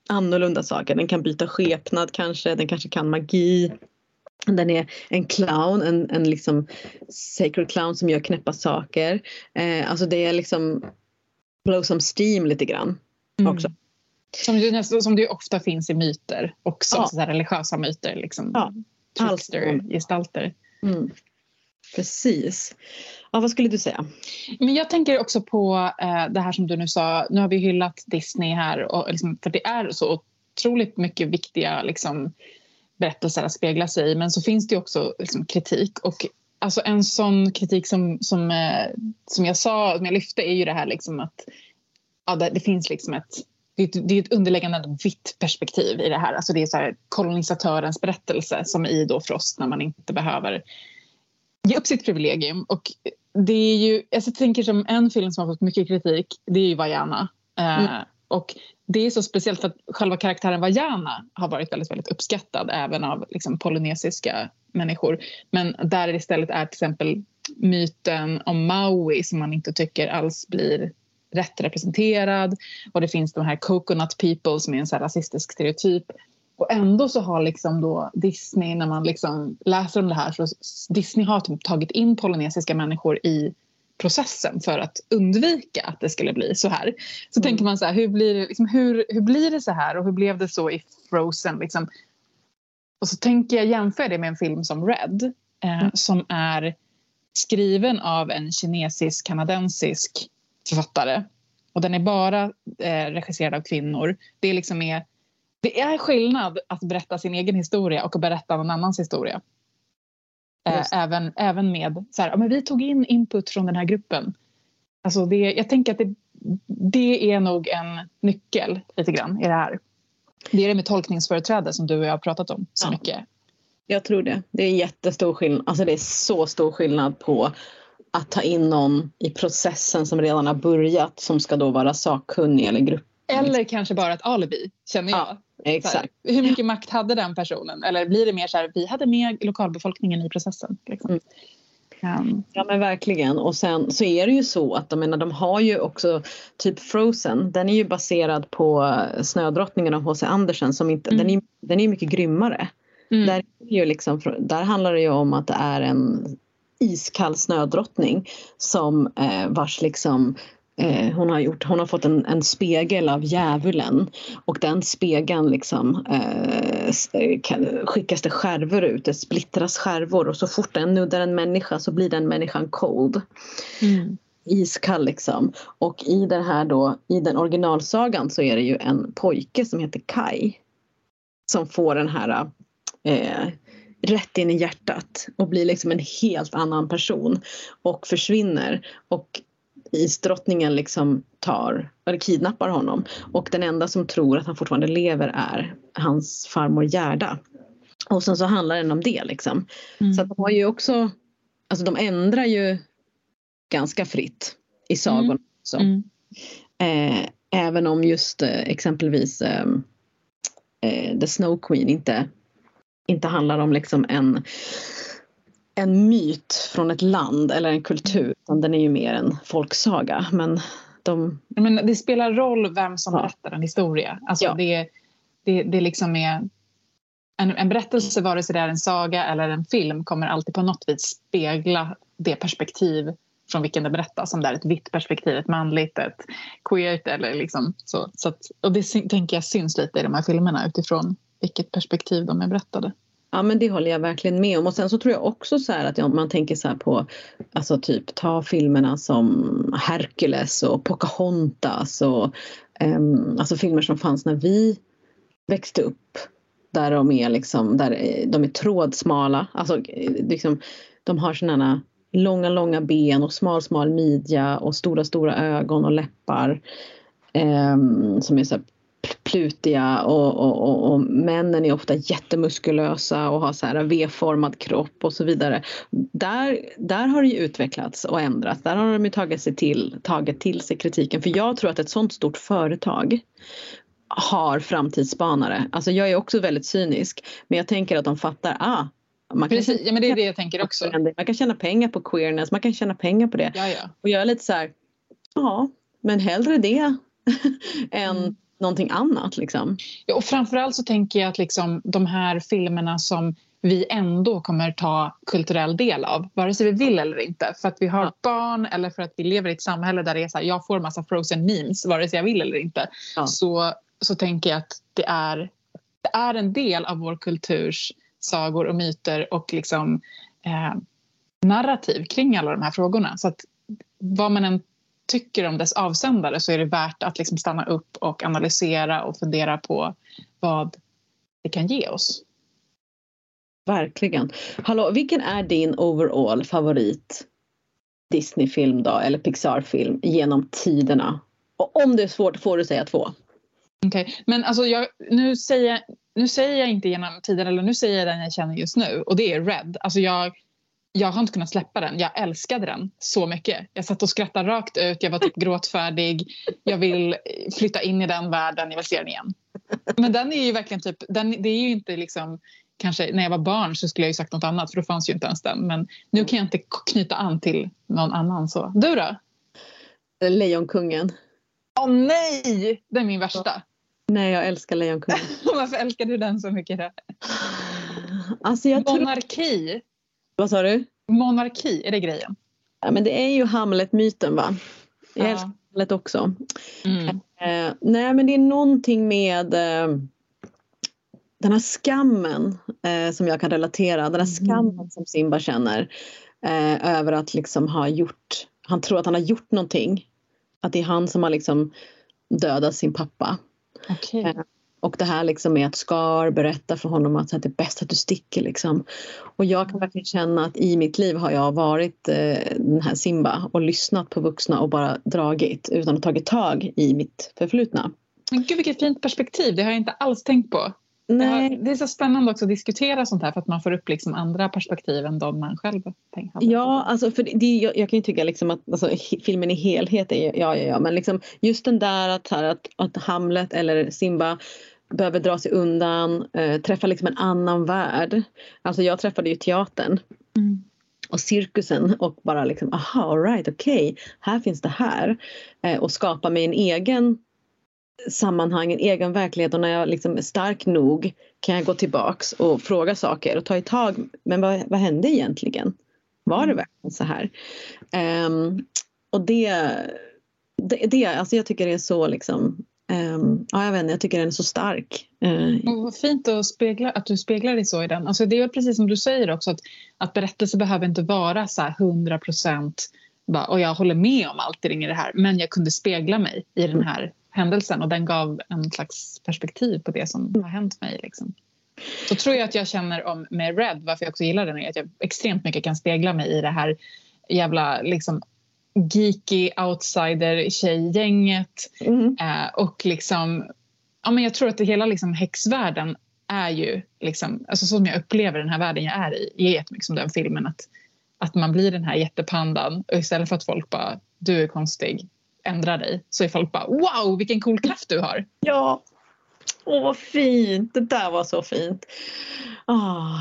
annorlunda saker. Den kan byta skepnad kanske, den kanske kan magi. Den är en clown, en, en liksom sacred clown som gör knäppa saker. Eh, alltså det är liksom blow some steam lite grann mm. också. Som det, som det ofta finns i myter också, ja. så religiösa myter. Liksom. Ja. Trickster-gestalter. Mm. Precis. Ja, vad skulle du säga? Men jag tänker också på eh, det här som du nu sa. Nu har vi hyllat Disney här och liksom, för det är så otroligt mycket viktiga liksom, berättelser att spegla sig i. Men så finns det också liksom, kritik. Och alltså, en sån kritik som, som, eh, som jag sa, som jag lyfte är ju det här liksom att ja, det, det finns liksom ett det är, ett, det är ett underliggande vitt perspektiv i det här. Alltså det är så här kolonisatörens berättelse som i då Frost när man inte behöver ge upp sitt privilegium. Och det är ju, alltså jag tänker som en film som har fått mycket kritik, det är ju Vajana. Eh, mm. Och det är så speciellt för att själva karaktären Vajana har varit väldigt, väldigt uppskattad även av liksom, polynesiska människor. Men där det istället är till exempel myten om Maui som man inte tycker alls blir rätt representerad och det finns de här coconut people som är en så rasistisk stereotyp. Och ändå så har liksom då Disney, när man liksom läser om det här, så Disney har typ tagit in polynesiska människor i processen för att undvika att det skulle bli så här. Så mm. tänker man så här, hur blir, det, liksom, hur, hur blir det så här och hur blev det så i Frozen? Liksom? Och så tänker jag jämföra det med en film som Red eh, mm. som är skriven av en kinesisk-kanadensisk författare. Och den är bara eh, regisserad av kvinnor. Det är, liksom är, det är skillnad att berätta sin egen historia och att berätta någon annans historia. Eh, även, även med så här, ja, men vi tog in input från den här gruppen. Alltså det, jag tänker att det, det är nog en nyckel lite grann i det här. Det är det med tolkningsföreträde som du och jag har pratat om så ja. mycket. Jag tror det. Det är jättestor skillnad. Alltså det är så stor skillnad på att ta in någon i processen som redan har börjat som ska då vara sakkunnig eller grupp. Eller kanske bara ett alibi, känner jag. Ja, exakt. Här, hur mycket makt hade den personen? Eller blir det mer så här, vi hade med lokalbefolkningen i processen? Liksom. Mm. Um. Ja men verkligen och sen så är det ju så att de, menar, de har ju också typ Frozen, den är ju baserad på Snödrottningen av H.C. Andersen som inte, mm. den, är, den är mycket grymmare. Mm. Där, är ju liksom, där handlar det ju om att det är en iskall snödrottning som eh, vars liksom eh, hon, har gjort, hon har fått en, en spegel av djävulen. Och den spegeln liksom eh, kan, skickas det skärvor ut, det splittras skärvor. Och så fort den nuddar en människa så blir den människan cold. Mm. Iskall liksom. Och i den här då, i den originalsagan så är det ju en pojke som heter Kai. Som får den här eh, rätt in i hjärtat. Och blir liksom en helt annan person. Och försvinner. Och isdrottningen liksom tar, eller kidnappar honom och den enda som tror att han fortfarande lever är hans farmor Gerda. Och sen så handlar den om det liksom. Mm. Så att de har ju också, alltså de ändrar ju ganska fritt i sagorna mm. också. Mm. Eh, även om just eh, exempelvis eh, eh The Snow Queen inte inte handlar om liksom en, en myt från ett land eller en kultur utan den är ju mer en folksaga. Men, de... Men det spelar roll vem som ja. berättar en historia. Alltså ja. det, det, det liksom är en, en berättelse, vare sig det är en saga eller en film, kommer alltid på något vis spegla det perspektiv från vilken det berättas. Om det är ett vitt perspektiv, ett manligt, ett queert eller liksom så. så att, och det tänker jag syns lite i de här filmerna utifrån vilket perspektiv de är berättade. Ja men det håller jag verkligen med om. Och sen så tror jag också så här att man tänker så här på alltså typ ta filmerna som Hercules och Pocahontas och um, alltså filmer som fanns när vi växte upp. Där de är liksom där eh, de är trådsmala. Alltså eh, liksom de har sådana långa långa ben och smal smal midja och stora stora ögon och läppar. Um, som är så plutiga och, och, och, och, männen är ofta jättemuskulösa och har så här V-formad kropp och så vidare. Där, där har det ju utvecklats och ändrats. Där har de ju tagit, sig till, tagit till sig kritiken. För jag tror att ett sånt stort företag har framtidsspanare. Alltså jag är också väldigt cynisk men jag tänker att de fattar, ah, man kan Precis, ja, men det är det jag tänker också. Man kan tjäna pengar på queerness, man kan tjäna pengar på det. Ja, ja. Och jag är lite så här, ja, men hellre det än mm någonting annat. Liksom. Ja, och framförallt så tänker jag att liksom, de här filmerna som vi ändå kommer ta kulturell del av, vare sig vi vill eller inte. För att vi har ja. barn eller för att vi lever i ett samhälle där det är så här, jag får massa frozen memes vare sig jag vill eller inte. Ja. Så, så tänker jag att det är, det är en del av vår kulturs sagor och myter och liksom, eh, narrativ kring alla de här frågorna. Så att vad man än tycker om dess avsändare så är det värt att liksom stanna upp och analysera och fundera på vad det kan ge oss. Verkligen. Hallå, vilken är din overall favorit Disney-film då, eller Pixar-film genom tiderna? Och om det är svårt får du säga två. Okej, okay. men alltså jag, nu, säger, nu säger jag inte genom tiden eller nu säger jag den jag känner just nu och det är Red. Alltså jag, jag har inte kunnat släppa den. Jag älskade den så mycket. Jag satt och skrattade rakt ut, jag var typ gråtfärdig. Jag vill flytta in i den världen, jag vill se den igen. Men den är ju verkligen typ, den, det är ju inte liksom Kanske när jag var barn så skulle jag ju sagt något annat för då fanns ju inte ens den. Men nu kan jag inte knyta an till någon annan så. Du då? Lejonkungen. Åh oh, nej! Det är min värsta. Nej, jag älskar Lejonkungen. Varför älskar du den så mycket? Då? Alltså jag Monarki. Vad sa du? Monarki, är det grejen? Ja, men det är ju Hamlet-myten va? Jag ja. älskar Hamlet också. Mm. Eh, nej men det är någonting med eh, den här skammen eh, som jag kan relatera, den här mm. skammen som Simba känner. eh, över att liksom ha gjort, han tror att han har gjort någonting. Att det är han som har liksom dödat sin pappa. Okay. Och det här liksom med att Scar berättar för honom att det är bäst att du sticker. Liksom. Och jag kan verkligen känna att i mitt liv har jag varit eh, den här Simba och lyssnat på vuxna och bara dragit utan att tagit tag i mitt förflutna. Men gud vilket fint perspektiv, det har jag inte alls tänkt på. Nej. Det är så spännande också att diskutera sånt här för att man får upp liksom andra perspektiv än de man själv tänker. Ja, alltså för det, jag, jag kan ju tycka liksom att alltså, filmen i helhet är ja, ja, ja, men liksom just den där att, att, att Hamlet eller Simba behöver dra sig undan, äh, träffa liksom en annan värld. Alltså jag träffade ju teatern. Mm och cirkusen och bara liksom aha alright okej okay, här finns det här eh, och skapa mig en egen sammanhang, en egen verklighet och när jag liksom är stark nog kan jag gå tillbaks och fråga saker och ta i tag. Men vad, vad hände egentligen? Var det mm. verkligen så här? Um, och det, det, det, alltså jag tycker det är så liksom Ehm, ja, jag vet inte, jag tycker den är så stark. Uh, vad fint att, spegla, att du speglar dig så i den. Alltså det är precis som du säger också att, att berättelser behöver inte vara så här 100 procent och jag håller med om allt i det här men jag kunde spegla mig i den här händelsen och den gav en slags perspektiv på det som har hänt mig. Liksom. Så tror jag att jag känner om med Red, varför jag också gillar den, är att jag extremt mycket kan spegla mig i det här jävla liksom, geeky outsider tjejgänget. Mm. Eh, och liksom, ja, men jag tror att det hela liksom, häxvärlden är ju, liksom, alltså så som jag upplever den här världen jag är i, är jättemycket som den filmen. Att, att man blir den här jättepandan och istället för att folk bara, du är konstig, ändra dig så är folk bara wow vilken cool kraft du har. Ja, åh vad fint, det där var så fint. Ah.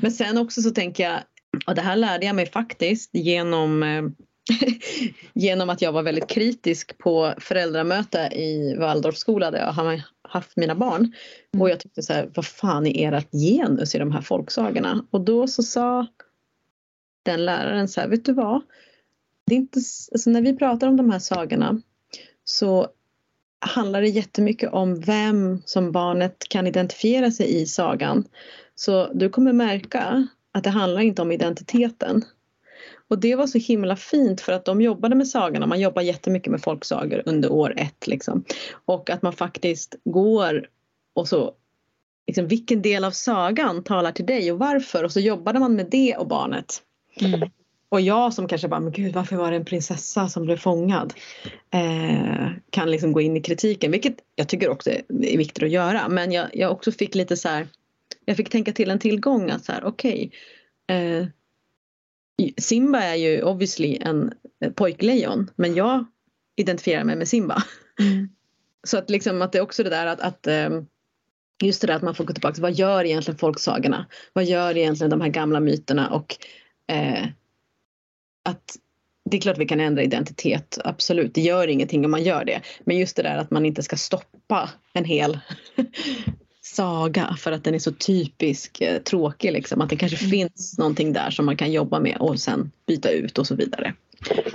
Men sen också så tänker jag, och det här lärde jag mig faktiskt genom eh, genom att jag var väldigt kritisk på föräldramöte i Waldorfskola där jag har haft mina barn. Mm. Och jag tyckte så här, vad fan är ert genus i de här folksagorna? Och då så sa den läraren så här, vet du vad? det är inte, alltså när vi pratar om de här sagorna så handlar det jättemycket om vem som barnet kan identifiera sig i sagan. Så du kommer märka att det handlar inte om identiteten. Och det var så himla fint för att de jobbade med sagorna, man jobbar jättemycket med folksagor under år ett liksom. Och att man faktiskt går och så liksom, vilken del av sagan talar till dig och varför och så jobbade man med det och barnet. Mm. Och jag som kanske bara, men gud varför var det en prinsessa som blev fångad? Eh, kan liksom gå in i kritiken, vilket jag tycker också är viktigt att göra. Men jag, jag också fick lite så här, jag fick tänka till en tillgång att så här, okej. Okay, eh, Simba är ju obviously en pojklejon, men jag identifierar mig med Simba. Mm. Så att liksom att det är också det där att, att eh, just det där att man får gå tillbaka, vad gör egentligen folksagorna? Vad gör egentligen de här gamla myterna och eh, att det är klart vi kan ändra identitet, absolut. Det gör ingenting om man gör det. Men just det där att man inte ska stoppa en hel saga för att den är så typisk eh, tråkig. Liksom. Att det kanske mm. finns någonting där som man kan jobba med och sen byta ut och så vidare.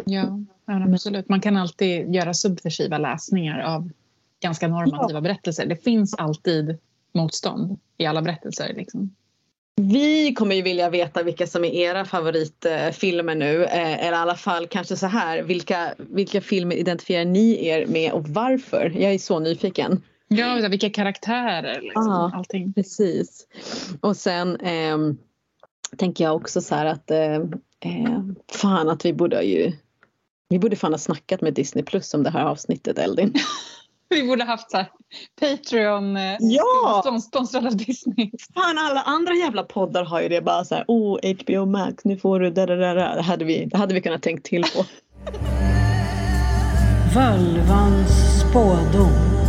Ja, absolut. Man kan alltid göra subversiva läsningar av ganska normativa ja. berättelser. Det finns alltid motstånd i alla berättelser. Liksom. Vi kommer ju vilja veta vilka som är era favoritfilmer nu. Eh, eller i alla fall kanske så här. Vilka, vilka filmer identifierar ni er med och varför? Jag är så nyfiken. Ja, vilka karaktärer. Liksom, ah, allting. Precis. Och sen eh, tänker jag också så här att eh, fan att vi borde ju vi borde fan ha snackat med Disney Plus om det här avsnittet Eldin. Vi borde haft så här Patreon eh, ja! sponsrad av Disney. Fan alla andra jävla poddar har ju det bara så här, oh HBO Max nu får du det där, där, där. Det hade vi, det hade vi kunnat tänkt till på. Völvans spådom.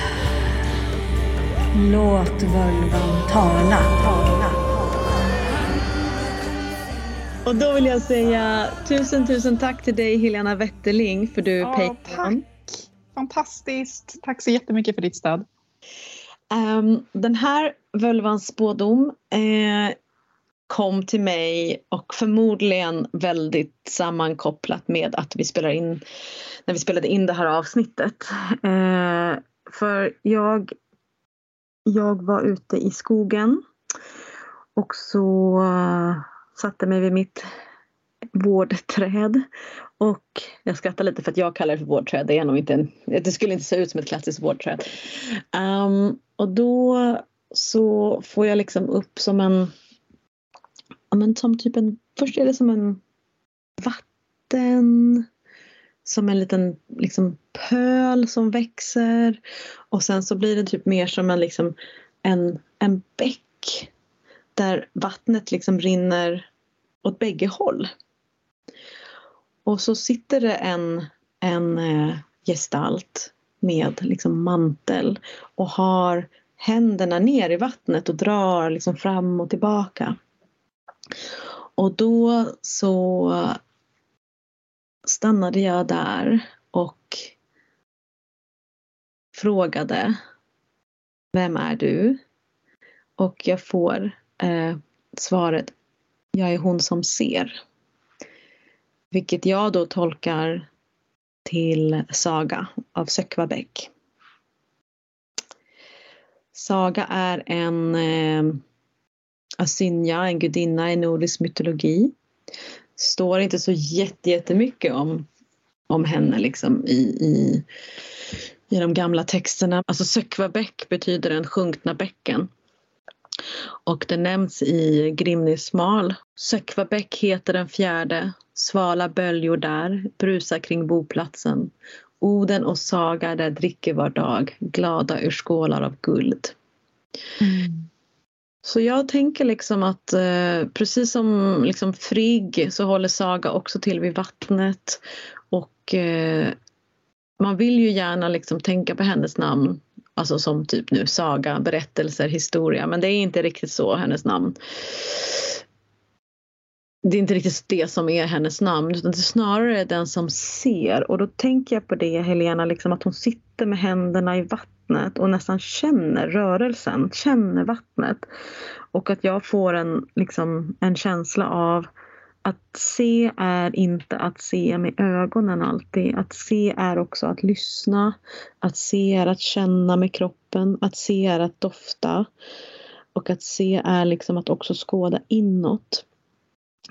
Låt völvan tala. tala. Och då vill jag säga tusen, tusen tack till dig Helena Wetterling för du ja, Patreon. Tack! Fantastiskt! Tack så jättemycket för ditt stöd. Um, den här völvans spådom eh, kom till mig och förmodligen väldigt sammankopplat med att vi spelar in när vi spelade in det här avsnittet. Eh, för jag, jag var ute i skogen och så eh, satte mig vid mitt vårdträd. Och jag skrattar lite för att jag kallar det för vårdträd. Det, är nog inte en, det skulle inte se ut som ett klassiskt vårdträd. Um, och då så får jag liksom upp som en, men som typ en, först är det som en vatten, som en liten liksom pöl som växer och sen så blir det typ mer som en, liksom, en, en bäck där vattnet liksom rinner åt bägge håll. Och så sitter det en, en eh, gestalt med liksom mantel och har händerna ner i vattnet och drar liksom fram och tillbaka. Och då så stannade jag där och frågade Vem är du? Och jag får eh, svaret Jag är hon som ser. Vilket jag då tolkar till Saga av Sökvabäck. Saga är en eh, Asynja, en gudinna i nordisk mytologi. Står inte så jättemycket om, om henne liksom i, i, i de gamla texterna. Alltså Sökvabäck betyder den sjunkna bäcken. Och det nämns i Grimnismal. Sökvabäck heter den fjärde, svala böljor där, brusar kring boplatsen. Oden och Saga där dricker var dag, glada ur skålar av guld. Mm. Så jag tänker liksom att eh, precis som liksom Frigg så håller Saga också till vid vattnet och eh, man vill ju gärna liksom tänka på hennes namn Alltså som typ nu saga, berättelser, historia. Men det är inte riktigt så hennes namn. Det är inte riktigt det som är hennes namn utan det är snarare den som ser. Och då tänker jag på det Helena, liksom att hon sitter med händerna i vattnet och nästan känner rörelsen, känner vattnet. Och att jag får en, liksom, en känsla av att se är inte att se med ögonen alltid. Att se är också att lyssna. Att se är att känna med kroppen. Att se är att dofta. Och att se är liksom att också skåda inåt.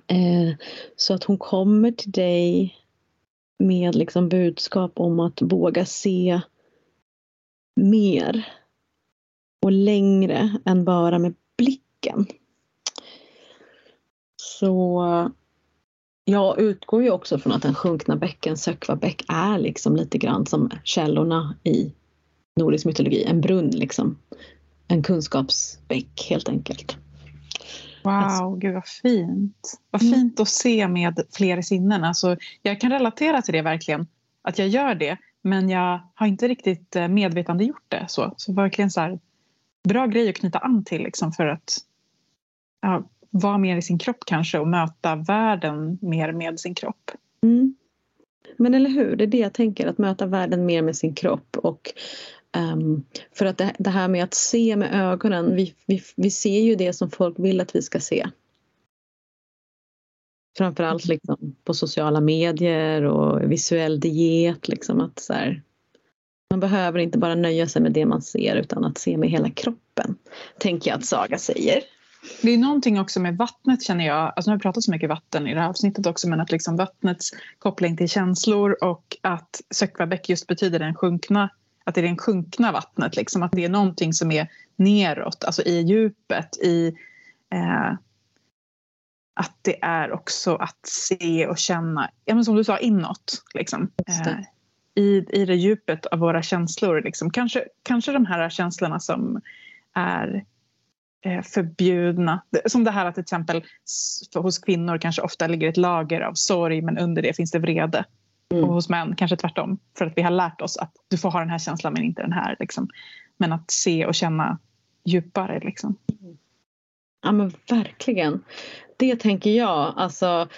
Eh, så att hon kommer till dig med liksom budskap om att våga se mer och längre än bara med blicken. Så jag utgår ju också från att den sjunkna bäcken, Sökvabäck, är liksom lite grann som källorna i nordisk mytologi. En brunn liksom. En kunskapsbäck helt enkelt. Wow, alltså. gud vad fint. Vad mm. fint att se med fler sinnen. Alltså, jag kan relatera till det verkligen. Att jag gör det. Men jag har inte riktigt eh, medvetande gjort det. Så, så verkligen så här, bra grej att knyta an till liksom för att ja, vara mer i sin kropp kanske och möta världen mer med sin kropp. Mm. Men eller hur, det är det jag tänker, att möta världen mer med sin kropp och um, för att det, det, här med att se med ögonen, vi, vi, vi ser ju det som folk vill att vi ska se. Framförallt liksom på sociala medier och visuell diet. Liksom att så här, man behöver inte bara nöja sig med det man ser utan att se med hela kroppen. Tänker jag att Saga säger. Det är någonting också med vattnet känner jag, alltså nu har vi pratat så mycket vatten i det här avsnittet också, men att liksom vattnets koppling till känslor och att Sökvabäck just betyder den sjunkna, att det är det sjunkna vattnet, liksom, att det är någonting som är neråt, alltså i djupet, i eh, att det är också att se och känna, ja, men som du sa, inåt. Liksom. Eh, i, I det djupet av våra känslor. Liksom. Kanske, kanske de här känslorna som är Eh, förbjudna. Som det här att till exempel hos kvinnor kanske ofta ligger ett lager av sorg men under det finns det vrede. Mm. Och hos män kanske tvärtom. För att vi har lärt oss att du får ha den här känslan men inte den här. Liksom. Men att se och känna djupare. Liksom. Ja men verkligen. Det tänker jag. Alltså,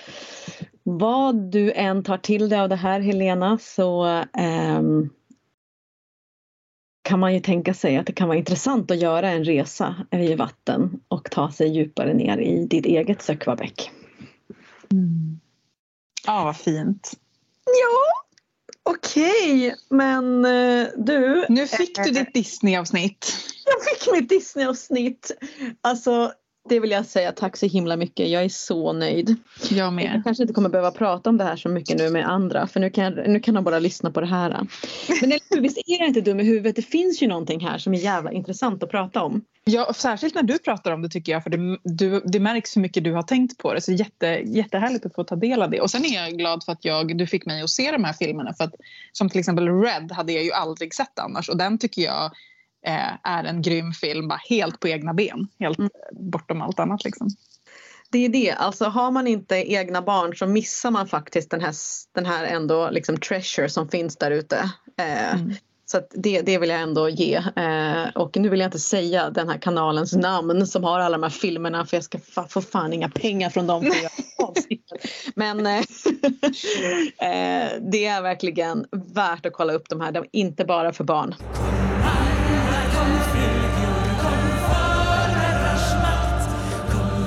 vad du än tar till dig av det här Helena så um, kan man ju tänka sig att det kan vara intressant att göra en resa i vatten och ta sig djupare ner i ditt eget Sökvabäck. Mm. Ja, vad fint. Ja, okej, okay. men uh, du. Nu fick du ditt Disney-avsnitt. Jag fick mitt Disney-avsnitt. Alltså det vill jag säga tack så himla mycket. Jag är så nöjd. Jag med. Jag kanske inte kommer behöva prata om det här så mycket nu med andra för nu kan, nu kan de bara lyssna på det här. Men visst är jag inte dum i huvudet? Det finns ju någonting här som är jävla intressant att prata om. Ja, särskilt när du pratar om det tycker jag för det, du, det märks hur mycket du har tänkt på det. Så jätte, jättehärligt att få ta del av det. Och sen är jag glad för att jag, du fick mig att se de här filmerna. För att, som till exempel Red hade jag ju aldrig sett annars och den tycker jag eh, är en grym film bara helt på egna ben. Helt mm. bortom allt annat liksom. Det är det, alltså har man inte egna barn så missar man faktiskt den här, den här ändå liksom treasure som finns där ute. Eh, mm. Så det, det vill jag ändå ge. Eh, och nu vill jag inte säga den här kanalens namn som har alla de här filmerna för jag ska fa få fan inga pengar från dem. För Men eh, eh, det är verkligen värt att kolla upp de här, de är inte bara för barn.